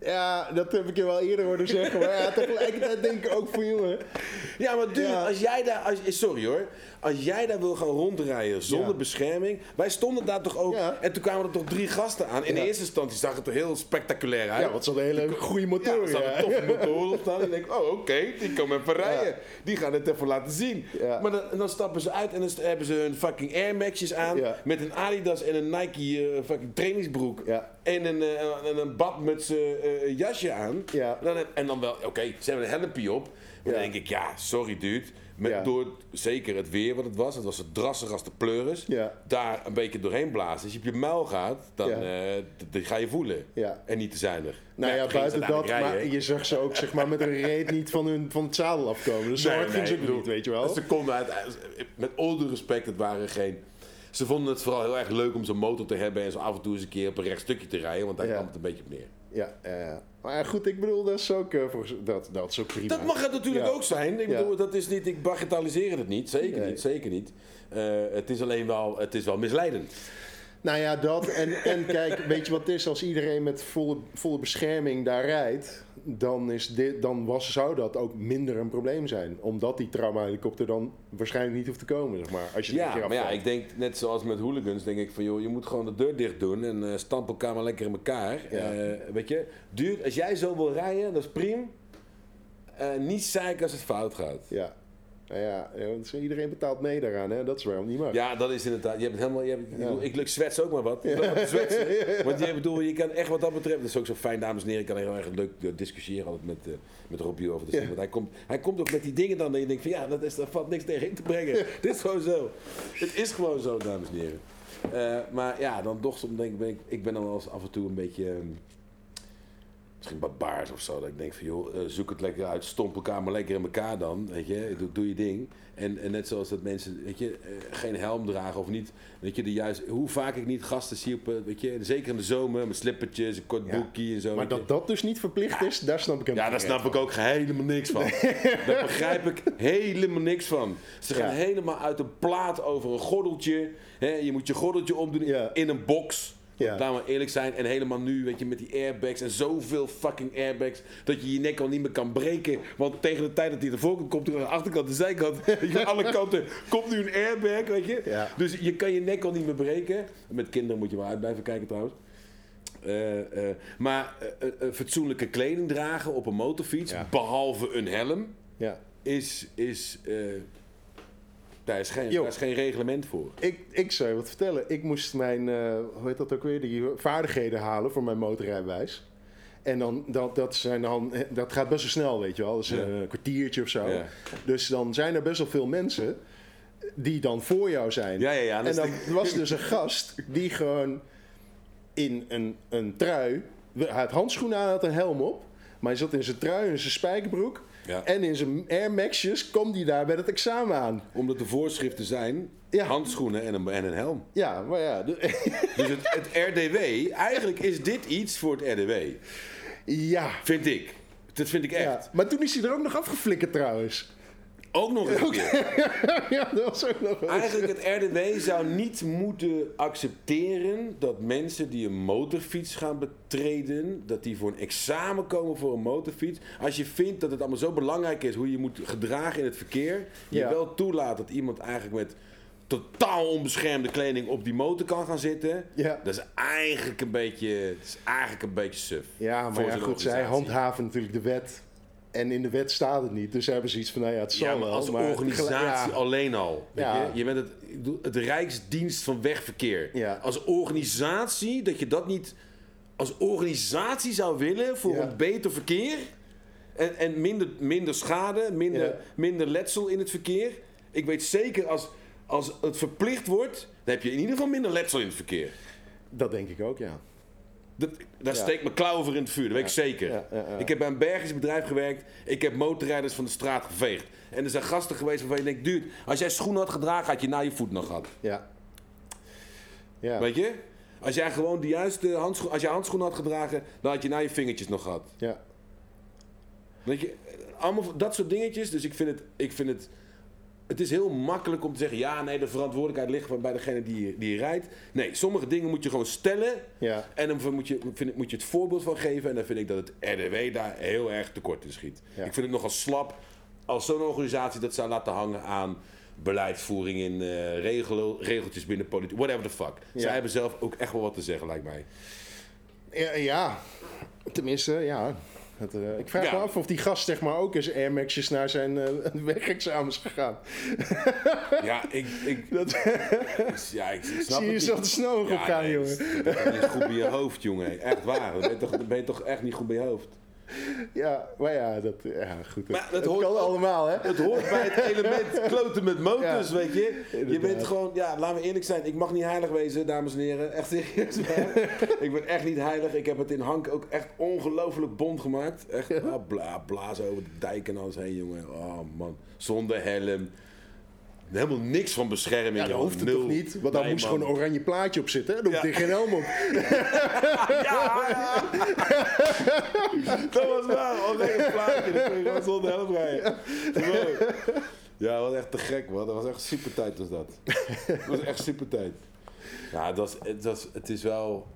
Ja, dat heb ik je wel eerder horen zeggen, maar ja, tegelijkertijd denk ik ook van jongen. Ja, maar Ja. als jij daar... Als, sorry hoor. Als jij daar wil gaan rondrijden zonder Ja. bescherming... Wij stonden daar toch ook... Ja. En toen kwamen er toch drie gasten aan. In Ja. eerste instantie zag het er heel spectaculair uit. Ja, ze hadden hele goede staan Ja, een toffe motoren op staan. En ik denk, oh oké, die komen even rijden. Die gaan het even laten zien. Maar dan, dan stappen ze uit en dan hebben ze hun fucking Air Max'jes aan. Met een Adidas en een Nike eh, fucking trainingsbroek. Ja. En een, en een badmuts eh, jasje aan. Ja. En dan, en dan wel, oké, ze hebben een helmpje op. Dan denk ik, ja, sorry dude. Met, Ja. Door zeker het weer wat het was. Het was zo drassig als de pleuris. Ja. Daar een beetje doorheen blazen. Als je op je muil gaat, dan Ja. eh, dat ga je voelen. En niet te zuinig. Nou ja, ze buiten dat, maar je zag ze ook zeg maar, met een reet niet van, hun, van het zadel afkomen. Dus zo Nee, hard ging nee, ze ook bedoel, niet, weet je wel. Ze konden uit, met al due respect, het waren geen... Ze vonden het vooral heel erg leuk om zo'n motor te hebben en zo af en toe eens een keer op een recht stukje te rijden, want daar kwam het een beetje op neer. Ja. Maar goed, ik bedoel, dat is ook, voor, dat, dat is ook prima. Dat mag het natuurlijk Ja. ook zijn. Ik Ja. bedoel, dat is niet, ik bagatelliseer het niet, zeker Nee. niet, zeker niet. Eh, het is alleen wel, het is wel misleidend. Nou ja, dat. En, en kijk, weet je wat het is? Als iedereen met volle, volle bescherming daar rijdt, dan, is dit, dan was, zou dat ook minder een probleem zijn. Omdat die traumahelikopter dan waarschijnlijk niet hoeft te komen, zeg maar. Als je Ja, maar ja, ik denk net zoals met hooligans, denk ik van joh, je moet gewoon de deur dicht doen en eh stamp elkaar maar lekker in elkaar. Ja. Eh, weet je, duurt, als jij zo wil rijden, dat is prima. Eh, niet zeiken als het fout gaat. Ja. Nou ja, ja, want iedereen betaalt mee daaraan, hè? Dat is waarom niet mag. Ja, dat is inderdaad. Je hebt het helemaal. Je hebt, ik, Ja. bedoel, ik, ik zwets ook maar wat. Zwetsen. Want je, bedoel, je kan echt wat dat betreft. Dat is ook zo fijn, dames en heren. Ik kan heel erg leuk eh, discussiëren altijd met, uh, met Robbie over de Ja. zin. Want hij komt, hij komt ook met die dingen dan. Dat je denkt van ja, dat is, daar valt niks tegen in te brengen. Dit is gewoon zo. Het is gewoon zo, dames en heren. Eh, maar ja, dan toch soms denk ik, ben ik, ik ben dan wel eens af en toe een beetje. ehm, Misschien barbaars of zo. Dat ik denk van joh, eh, zoek het lekker uit. Stomp elkaar maar lekker in elkaar dan. Weet je, doe, doe je ding. En, en net zoals dat mensen, weet je, eh, geen helm dragen of niet. Weet je, de juist, hoe vaak ik niet gasten zie op, eh, weet je, zeker in de zomer met slippertjes, een kort Ja. broekje en zo. Maar je. dat dat dus niet verplicht is, daar snap ik hem Ja, daar snap ik ook helemaal niks van. Daar begrijp ik helemaal niks van. Ze gaan Ja. helemaal uit een plaat over een gordeltje. Hè, je moet je gordeltje omdoen in een box. Ja. Laten we eerlijk zijn. En helemaal nu, weet je, met die airbags en zoveel fucking airbags. Dat je je nek al niet meer kan breken. Want tegen de tijd dat hij ervoor komt, komt er aan de achterkant, de zijkant. Aan alle kanten komt nu een airbag, weet je. Ja. Dus je kan je nek al niet meer breken. Met kinderen moet je wel uit blijven kijken trouwens. Eh, eh, maar eh, fatsoenlijke kleding dragen op een motorfiets, Ja. behalve een helm, Ja. is. is daar, is geen, daar is geen reglement voor. Ik, ik zou je wat vertellen. Ik moest mijn, eh, hoe heet dat ook weer, die vaardigheden halen voor mijn motorrijbewijs. En dan, dat, dat, zijn dan, dat gaat best wel snel, weet je wel. Dat is Ja. een kwartiertje of zo. Ja. Dus dan zijn er best wel veel mensen die dan voor jou zijn. Ja, ja, ja. en dat dan de- was dus een gast die gewoon in een, een trui... Hij had handschoenen aan, had een helm op. Maar hij zat in zijn trui en zijn spijkerbroek. Ja. En in zijn Air Max'jes kwam hij daar bij het examen aan. Omdat de voorschriften zijn Ja. handschoenen en een, en een helm. Ja, maar ja... Dus het, het RDW, eigenlijk is dit iets voor het RDW. ja. Vind ik. Dat vind ik echt. Ja, maar toen is hij er ook nog afgeflikkerd trouwens. Ook nog eens een keer. ja, dat was ook nog eens. Eigenlijk het RDW zou niet moeten accepteren dat mensen die een motorfiets gaan betreden, dat die voor een examen komen voor een motorfiets. Als je vindt dat het allemaal zo belangrijk is hoe je moet gedragen in het verkeer, je Ja. wel toelaat dat iemand eigenlijk met totaal onbeschermde kleding op die motor kan gaan zitten, Ja. dat is eigenlijk een beetje, dat is eigenlijk een beetje suf. Ja, maar ja, goed, zij handhaven natuurlijk de wet. En in de wet staat het niet. Dus ze hebben zoiets van, nou ja, het zal Ja, maar wel. als maar organisatie ja, alleen al. Weet Ja. je? je bent het, het Rijksdienst van Wegverkeer. Als organisatie, dat je dat niet als organisatie zou willen voor een beter verkeer. En, en minder, minder schade, minder, minder letsel in het verkeer. Ik weet zeker, als, als het verplicht wordt, dan heb je in ieder geval minder letsel in het verkeer. Dat denk ik ook, ja. Dat, daar Ja. steekt mijn klauw voor in het vuur, dat weet ik zeker. Ik heb bij een Belgisch bedrijf gewerkt. Ik heb motorrijders van de straat geveegd. En er zijn gasten geweest waarvan je denkt, dude, als jij schoenen had gedragen, had je na je voet nog gehad. Ja. Ja. Weet je? Als jij gewoon de juiste handschoen, als je handschoenen had gedragen, dan had je na je vingertjes nog gehad. ja. Weet je? Allemaal dat soort dingetjes. Dus ik vind het, ik vind het, het is heel makkelijk om te zeggen, ja, nee, de verantwoordelijkheid ligt bij degene die, die je rijdt. Nee, sommige dingen moet je gewoon stellen. Ja. En dan moet je, vind ik, moet je het voorbeeld van geven. En dan vind ik dat het RDW daar heel erg tekort in schiet. Ja. Ik vind het nogal slap als zo'n organisatie dat zou laten hangen aan beleidsvoering in regel, regeltjes binnen politiek. Whatever the fuck. Ja. Zij hebben zelf ook echt wel wat te zeggen, lijkt mij. Ja, ja. tenminste, ja. Het, eh, ik vraag Ja. me af of die gast zeg maar ook eens Air Max'jes naar zijn eh wegexamens gegaan. Ja, ik... ik Dat, ja, ik, ik snap zie je het zo te snel op gaan, jongen. Dat is niet goed bij je hoofd, jongen. Echt waar. Dan ben je toch, dan ben je toch echt niet goed bij je hoofd. Ja, maar ja, dat, ja goed. Maar dat hoort kan allemaal, hè? Het hoort bij het element kloten met motors, Ja, weet je. Je bent gewoon, ja, laten we eerlijk zijn. Ik mag niet heilig wezen, dames en heren. Echt serieus. ik ben echt niet heilig. Ik heb het in Hank ook echt ongelooflijk bond gemaakt. Echt ah, bla, blazen over de dijk en alles heen, jongen. Oh man, zonder helm. Helemaal niks van bescherming. Ja, dat hoeft het toch niet? Want Nee, moest man. gewoon een oranje plaatje op zitten. hè? Dan hoeft Ja. er geen helm op. Ja, dat was waar. Een plaatje. Dan kon je gewoon zonder helm rijden. Ja, dat was echt te gek, man. Dat was echt super tijd, was dat. Dat was echt super tijd. Ja, dat is, het, was, het is wel...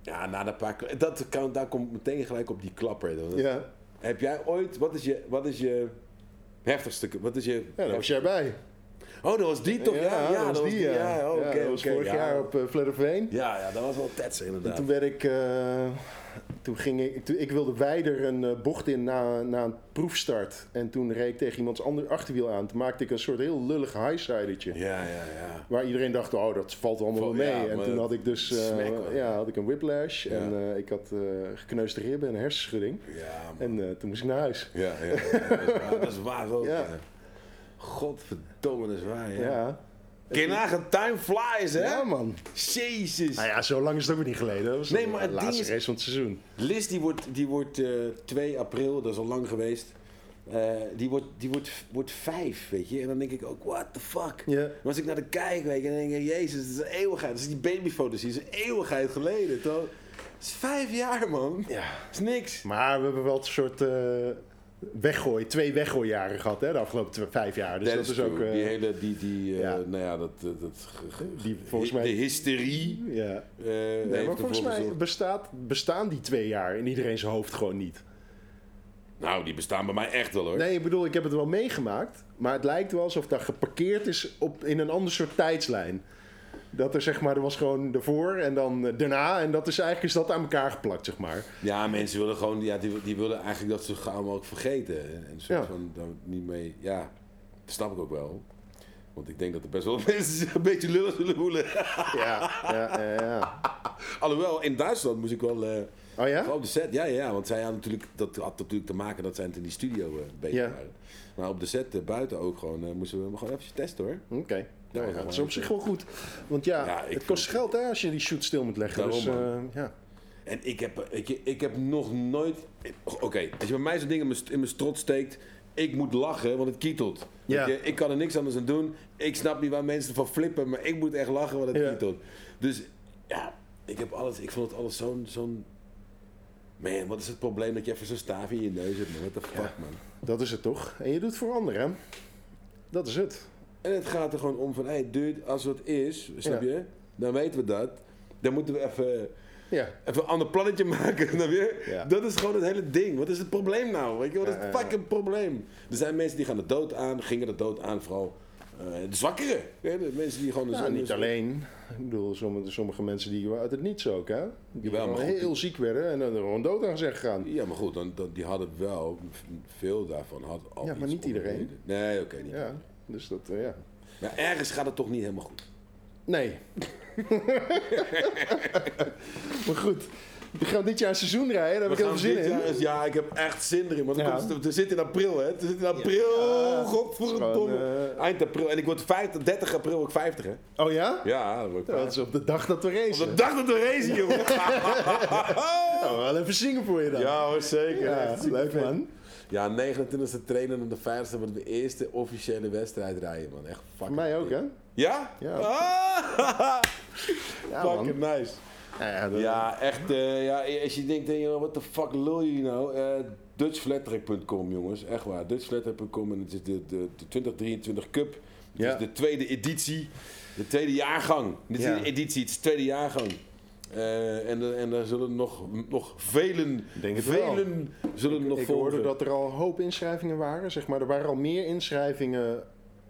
Ja, na een paar... Dat kan, daar komt meteen gelijk op die klapper. Dat- Ja, Heb jij ooit... Wat is je, wat is je heftigste... Wat is je... ja daar was jij bij. Oh, dat was die toch? Ja, ja, dat was die, ja. Ja, oké, dat was vorig ja. jaar op uh, Vledderveen. Ja, ja, dat was wel tetsen En inderdaad. toen werd ik... eh, toen ging ik... Toen, ik wilde wijder een eh, bocht in na, na een proefstart. En toen reed ik tegen iemands ander achterwiel aan. Toen maakte ik een soort heel lullig highsidertje. Ja, ja, ja. Waar iedereen dacht, oh, dat valt allemaal wel mee. ja, en toen had ik dus eh, smack ja, had ik een whiplash. Ja. En eh, ik had eh gekneusde ribben en hersenschudding. Ja, man. En eh, toen moest ik naar huis. Ja, ja, ja, dat is waar, dat is waar ook. Godverdomme, dat is waar, ja. Ja, Kun je nagaan, time flies, hè? ja man. Jezus. Nou ja, zo lang is het ook niet geleden. Dat was Nee, de maar het laatste is- race van het seizoen. Liz, die wordt, die wordt eh, 2 april, dat is al lang geweest. Eh, die wordt, die wordt, wordt 5, weet je. En dan denk ik ook, what the fuck? Ja. Maar als ik naar de kijk, weet je, dan denk ik, jezus, het is een eeuwigheid. Dat is die babyfoto's, die is een eeuwigheid geleden, toch? Het is vijf jaar, man. Ja. Dat is niks. Maar we hebben wel een soort eh weggooi, twee weggooijaren gehad hè, de afgelopen vijf jaar. Dus dat, is ook... eh, die hele, die, die, eh, nou ja, dat, dat, Die volgens mij- de hysterie. ja. eh, Nee, maar volgens mij bestaat, bestaan die twee jaar in iedereen zijn hoofd gewoon niet. Nou, die bestaan bij mij echt wel hoor. Nee, ik bedoel, ik heb het wel meegemaakt. Maar het lijkt wel alsof dat geparkeerd is op, in een ander soort tijdslijn. Dat er zeg maar, er was gewoon ervoor en dan eh, daarna. En dat is eigenlijk is dat aan elkaar geplakt, zeg maar. Ja, mensen willen gewoon, ja, die, die willen eigenlijk dat ze gaan ook vergeten. En soort Ja. van, daar niet mee, ja, dat snap ik ook wel. Want ik denk dat er best wel mensen zich een beetje lullig zullen voelen. Ja, ja, ja. ja. Alhoewel, in Duitsland moest ik wel, eh, Oh ja? op de set, ja, ja, ja, want zij hadden natuurlijk, dat had natuurlijk te maken dat zij in die studio eh, bezig Ja. waren. Maar op de set buiten ook gewoon, moesten we hem gewoon even testen hoor. Oké. Nou ja, dat is op zich wel goed. Want ja, Ja, ik het kost geld hè, als je die shoot stil moet leggen. Daarom, dus eh, ja. En ik heb, je, ik heb nog nooit. Oké, als je bij mij zo'n ding in mijn, in mijn strot steekt. Ik moet lachen, want het kietelt. Ja. Je, ik kan er niks anders aan doen. Ik snap niet waar mensen van flippen, maar ik moet echt lachen, want het kietelt. Dus ja, ik heb alles. Ik vond het alles zo'n. zo'n man, wat is het probleem dat je even zo'n staaf in je neus hebt, man? What the fuck, man? Dat is het toch? En je doet het voor anderen, hè? Dat is het. En het gaat er gewoon om van, hé, hey, dude, als het is, snap Ja. je? Dan weten we dat. Dan moeten we even. Ja. Even een ander plannetje maken, snap je? Ja. Dat is gewoon het hele ding. Wat is het probleem nou? Weet je, wat is Ja, het ja, ja. fucking probleem? Er zijn mensen die gaan de dood aan, gingen de dood aan, vooral eh, de zwakkeren. hè, De mensen die gewoon... Nou, niet alleen. Ik bedoel, sommige, sommige mensen die uit het niets ook, hè? Die Jawel, maar gewoon goed. heel ziek werden en dan er gewoon dood aan zijn gegaan. Ja, maar goed, dan, dan, die hadden wel, veel daarvan had al Ja, maar niet iedereen. Nee, oké, niet. Ja, dus dat, eh, ja. Maar ergens gaat het toch niet helemaal goed. Nee. maar goed, we gaan dit jaar een seizoen rijden, daar heb ik heel veel zin in. jaar ja, ik heb echt zin erin. Want Ja. het komt- we zitten in april, hè? Het zit in april, Ja. godverdomme. Eh, Eind april. En ik word 50, 30 april ook 50, hè? Oh ja? Ja, dat word ik Ja, dat 50. is op de dag dat we Op racen. de dag dat we racen, jongen. Nou, wel even zingen voor je dan. ja, hoor, zeker. Ja, leuk man. Ja, 29e trainen en op de 50e wordt de eerste officiële wedstrijd rijden, man. Echt fucking Voor mij ook, hè? Ja? Ja. Ah! Ja, fucking man. nice. Ja, echt. eh, ja, als je denkt, eh, wat de fuck lul je nou? Dutchflattrack.com, jongens. Echt waar. Dutchflattrack.com en het is de, de, de 2023 Cup. Het Ja. is de tweede editie. De tweede jaargang. Dit is de editie, het is de tweede jaargang. Eh, en, er- en er zullen nog, nog velen, Denk het wel. velen zullen nog ik volgen. hoorde dat er al een hoop inschrijvingen waren. Zeg maar, er waren al meer inschrijvingen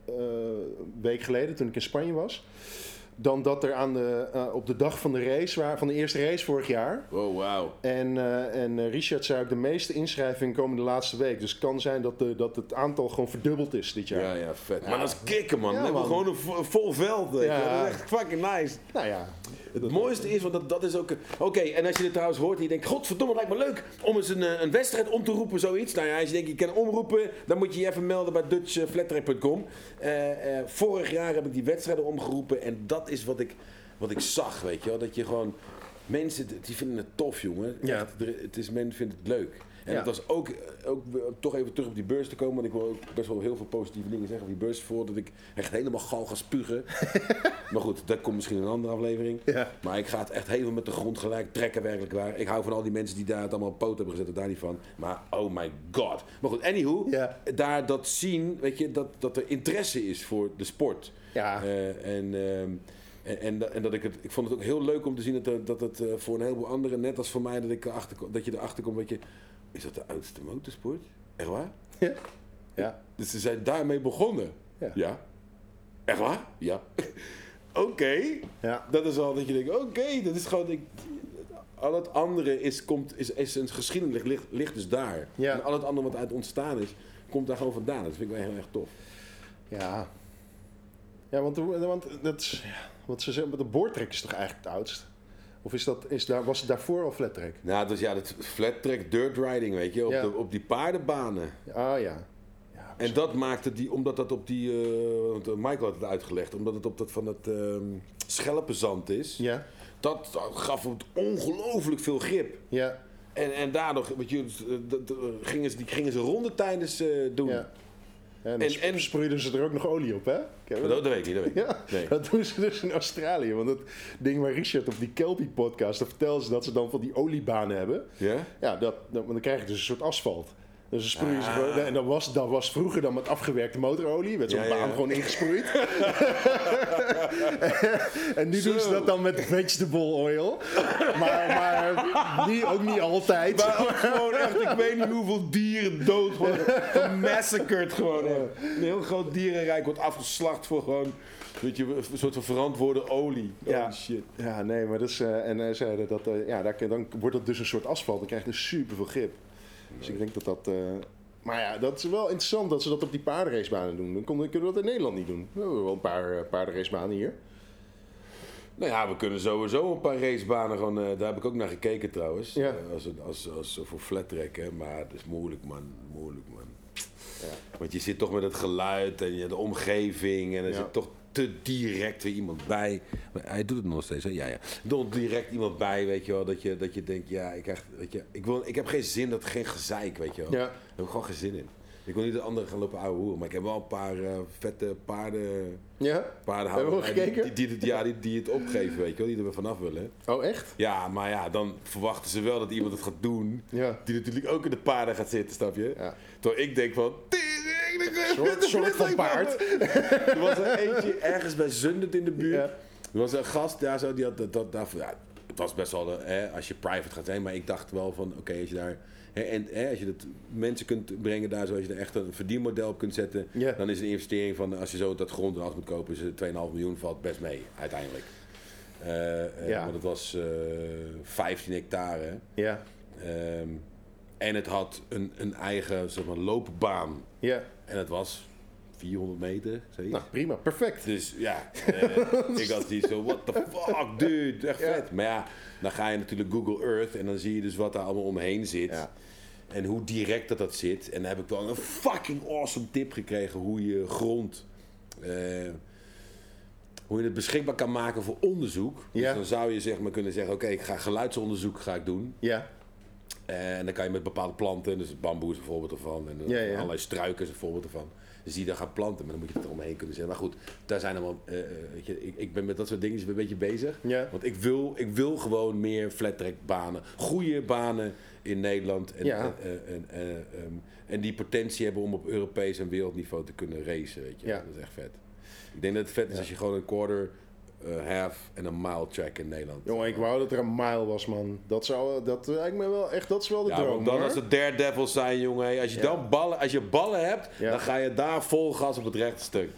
eh, een week geleden toen ik in Spanje was. Dan dat er aan de, eh, op de dag van de race van de eerste race vorig jaar. Oh, wauw. En, eh, en eh, Richard zei ook de meeste inschrijvingen komen de laatste week. Dus het kan zijn dat, de, dat het aantal gewoon verdubbeld is dit jaar. Ja, ja, vet. Maar dat is kicken, man. Ja, hebben we man. gewoon een vo- vol veld. Weet je. Ja. Dat is echt fucking nice. Nou ja, Het mooiste is, want dat, dat is ook... Oké, en als je dit trouwens hoort en je denkt... Godverdomme, lijkt me leuk om eens een, eh, een wedstrijd om te roepen, zoiets. Nou ja, als je denkt, je kan omroepen... dan moet je je even melden bij dutchflattrack.com. Eh, eh, vorig jaar heb ik die wedstrijden omgeroepen... en dat is wat ik, wat ik zag, weet je wel. Dat je gewoon... Mensen, die vinden het tof, jongen. Ja. Echt, het is, men vindt het leuk. En het was ook, ook weer- toch even terug op die beurs te komen. Want ik wil ook best wel heel veel positieve dingen zeggen op die beurs. Voordat ik echt helemaal gal ga spugen. maar goed, dat komt misschien in een andere aflevering. Maar ik ga het echt helemaal met de grond gelijk trekken, werkelijk waar. Ik hou van al die mensen die daar het allemaal op poot hebben gezet, daar niet van. Maar oh my god. Maar goed, anywho, Ja. daar dat zien, weet je, dat, dat er interesse is voor de sport. Ja. Eh, en, ehm, en, en, dat- en dat ik het, ik vond het ook heel leuk om te zien dat, dat het eh, voor een heleboel anderen, net als voor mij, dat, ik erachter, dat je erachter komt, weet je, is dat de oudste motorsport? Echt waar? ja. ja. Dus ze zijn daarmee begonnen. Ja. Echt waar? Ja. Oké. Ja. Dat is al dat je denkt, oké, dat is gewoon... Ik, al het andere is, komt, is, is een geschiedenis, ligt, ligt dus daar. Ja. En al het andere wat uit ontstaan is, komt daar gewoon vandaan. Dat vind ik wel heel erg tof. Ja. Ja, want, want, dat is, ja, wat ze zeggen, de boordtrek is toch eigenlijk het oudst? Of is dat, is daar, was het daarvoor al flat track? Nou, dus ja, dat flat track dirt riding, weet je, op, Ja. de, op die paardenbanen. Ah ja. ja En dat maakte die, omdat dat op die, want eh, Michael had het uitgelegd, omdat het op dat van het ehm schelpenzand is, ja. dat, dat gaf het ongelooflijk veel grip. Ja. En, en daardoor weet je, eh, gingen, ze, die gingen ze ronde tijdens eh, doen. ja. En En- sp- en- sproeiden ze er ook nog olie op, hè? Dat, dat weet ik niet, dat weet ik Ja. Nee. dat doen ze dus in Australië. Want dat ding waar Richard op die Kelpie podcast, dan vertellen ze dat ze dan van die oliebanen hebben. Ja? Ja, dat, dat, want dan krijg je dus een soort asfalt. Dus dan sproeien ze Ah. gewoon, en dat was, dat was vroeger dan met afgewerkte motorolie. Werd zo'n Ja, baan ja. gewoon ingesproeid. en nu doen ze dat dan met vegetable oil. Maar, maar niet, ook niet altijd. Maar ook gewoon echt, ik weet niet hoeveel dieren dood worden. Gemassacred gewoon. hè. Een heel groot dierenrijk wordt afgeslacht voor gewoon, weet je, een soort van verantwoorde olie. Ja. Shit. Ja, nee, maar dat is, eh, en hij zeiden dat, eh, ja, daar, dan wordt het dus een soort asfalt. Dan krijg je dus super veel grip. Dus ik denk dat dat. eh, maar ja, dat is wel interessant dat ze dat op die paardenracebanen doen. Dan kon- kunnen we dat in Nederland niet doen. We hebben wel een paar eh, paardenracebanen hier. Nou ja, we kunnen sowieso een paar racebanen gewoon, eh, daar heb ik ook naar gekeken trouwens. Ja. Als, als, als, voor flat track, hè. maar het is moeilijk man, moeilijk man. Ja. Want je zit toch met het geluid en je- de omgeving en er Ja. zit toch te direct weer iemand bij. Hij doet het nog steeds, hè? Ja, ja. Doet direct iemand bij, weet je wel, dat je, dat je denkt, ja, ik, krijg, weet je, ik, wil, ik heb geen zin, dat geen gezeik, weet je wel. Ja. Daar heb ik gewoon geen zin in. Ik wil niet de anderen gaan lopen ouwe hoeren, maar ik heb wel een paar eh, vette paarden, Ja? paardenhouders die, gekeken? die, die, het- ja, die, die het opgeven, weet je wel, die er weer vanaf willen. Oh, echt? Ja, maar ja, dan verwachten ze wel dat iemand het gaat doen. Ja. Die natuurlijk ook in de paarden gaat zitten, snap je? Ja. Terwijl ik denk van... Soort, soort van paard. Er was er eentje ergens bij Zundert in de buurt. Ja. Er was een gast daar zo, die had dat, dat. Ja, het was best wel, eh, hè, als je private gaat zijn, maar ik dacht wel van, oké, als je daar, hè, en hè, als je dat mensen kunt brengen daar, zoals je er echt een verdienmodel op kunt zetten, Ja. dan is een investering van, als je zo dat grond en alles moet kopen, is het 2,5 miljoen valt best mee, uiteindelijk. Eh, eh, Ja. Want het was eh 15 hectare. Ja, Ehm, en het had een, een eigen zeg maar, loopbaan. ja. En het was 400 meter, zoiets. Nou, prima. Perfect. Dus ja, eh, ik had die zo, what the fuck, dude, echt Ja. vet. Maar ja, dan ga je natuurlijk Google Earth en dan zie je dus wat daar allemaal omheen zit. Ja. En hoe direct dat dat zit. En dan heb ik wel een fucking awesome tip gekregen hoe je grond, eh, hoe je het beschikbaar kan maken voor onderzoek. Ja. Dus dan zou je zeg maar kunnen zeggen, oké, ik ga geluidsonderzoek ga ik doen. Ja, En dan kan je met bepaalde planten, dus bamboe is een voorbeeld ervan. En Ja, ja. allerlei struiken is een voorbeeld ervan. Dus die dan gaan planten, maar dan moet je het eromheen kunnen zetten. Maar goed, daar zijn allemaal, eh, eh, weet je, ik, ik ben met dat soort dingen een beetje bezig. Ja. Want ik wil, ik wil gewoon meer flat track banen, goede banen in Nederland. En, Ja. en, ehm, en die potentie hebben om op Europees en wereldniveau te kunnen racen, weet je. Dat is echt vet. Ik denk dat het vet is als je gewoon een quarter, eh, half en een mile track in Nederland. jongen, ik wou dat er een mile was, man. Dat zou, dat lijkt me wel echt, dat is wel de Ja, droom, want dan hoor. als het daredevils zijn, jongen. Als je Ja. dan ballen, als je ballen hebt, Ja. dan ga je daar vol gas op het rechte stuk.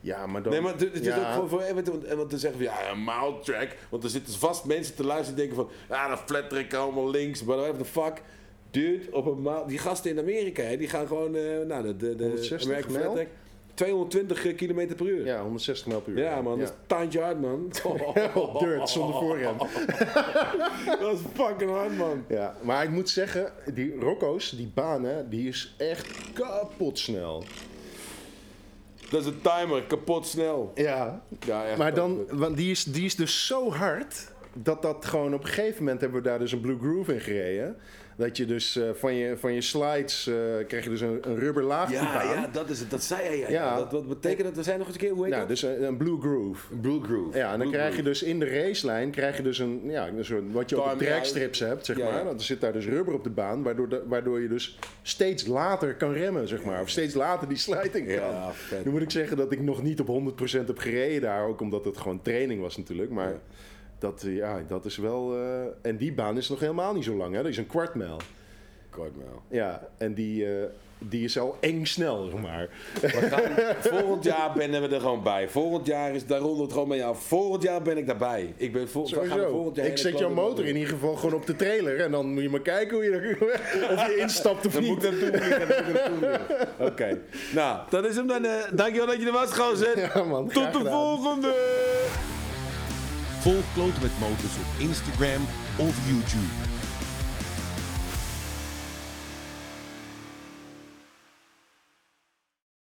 Ja, maar dan... Nee, maar het het is ook gewoon voor want, want dan zeggen we ja, een mile track. Want er zitten vast mensen te luisteren en denken van, ja, dat flat track allemaal links, maar whatever the fuck. Dude, op een mile, die gasten in Amerika, hè, die gaan gewoon, eh nou, de, de, de 160 American mijl? flat track, 220 km per uur. Ja, Ja, 160 mijl per uur. man, dat is tandje hard, man. Op dirt, zonder voorrem. dat is fucking hard, man. Ja, maar ik moet zeggen, die Rocco's, die baan, hè, die is echt kapot snel. Dat is een timer, kapot snel. Ja, Ja, echt. maar dan, want die is, die is dus zo hard dat dat gewoon op een gegeven moment hebben we daar dus een Blue Groove in gereden. Dat je dus eh, van, je, van je slides eh, krijg je dus een, een rubber laag Ja, ja, dat is het. Dat zei hij. Ja. Ja. Dat, wat betekent dat? We zijn nog eens een keer, hoe heet Ja, dat? dus een, een Blue Groove. Blue Groove. Ja, en dan Blue krijg je dus in de racelijn krijg je dus een, ja, een soort, wat je ook op Time dragstrips hebt, zeg Ja, maar. Dan zit daar dus rubber op de baan, waardoor, de- waardoor je dus steeds later kan remmen, zeg maar. Of steeds later die slijting kan. Nu moet ik zeggen dat ik nog niet op 100% heb gereden daar, ook omdat het gewoon training was natuurlijk. Maar. Dat, eh, ja, dat is wel... eh, en die baan is nog helemaal niet zo lang, hè. Dat is een kwartmijl. Kort wel. Ja, en die, eh, die is al eng snel, zeg maar. Gaan- Volgend jaar ben we er gewoon bij. Volgend jaar is daar rond het gewoon mee af. Volgend jaar ben ik daarbij. Ik ben vol, gaan Sowieso. volgend jaar Ik zet jouw motor in ieder geval gewoon op de trailer. En dan moet je maar kijken hoe je er, of je instapt of Dan moet niet. ik moet naartoe vliegen. Oké. Nou, dat is hem dan. eh dankjewel dat je er was, gozer. Ja, man. Tot de gedaan. volgende. Volg Kloten met Motors op Instagram of YouTube.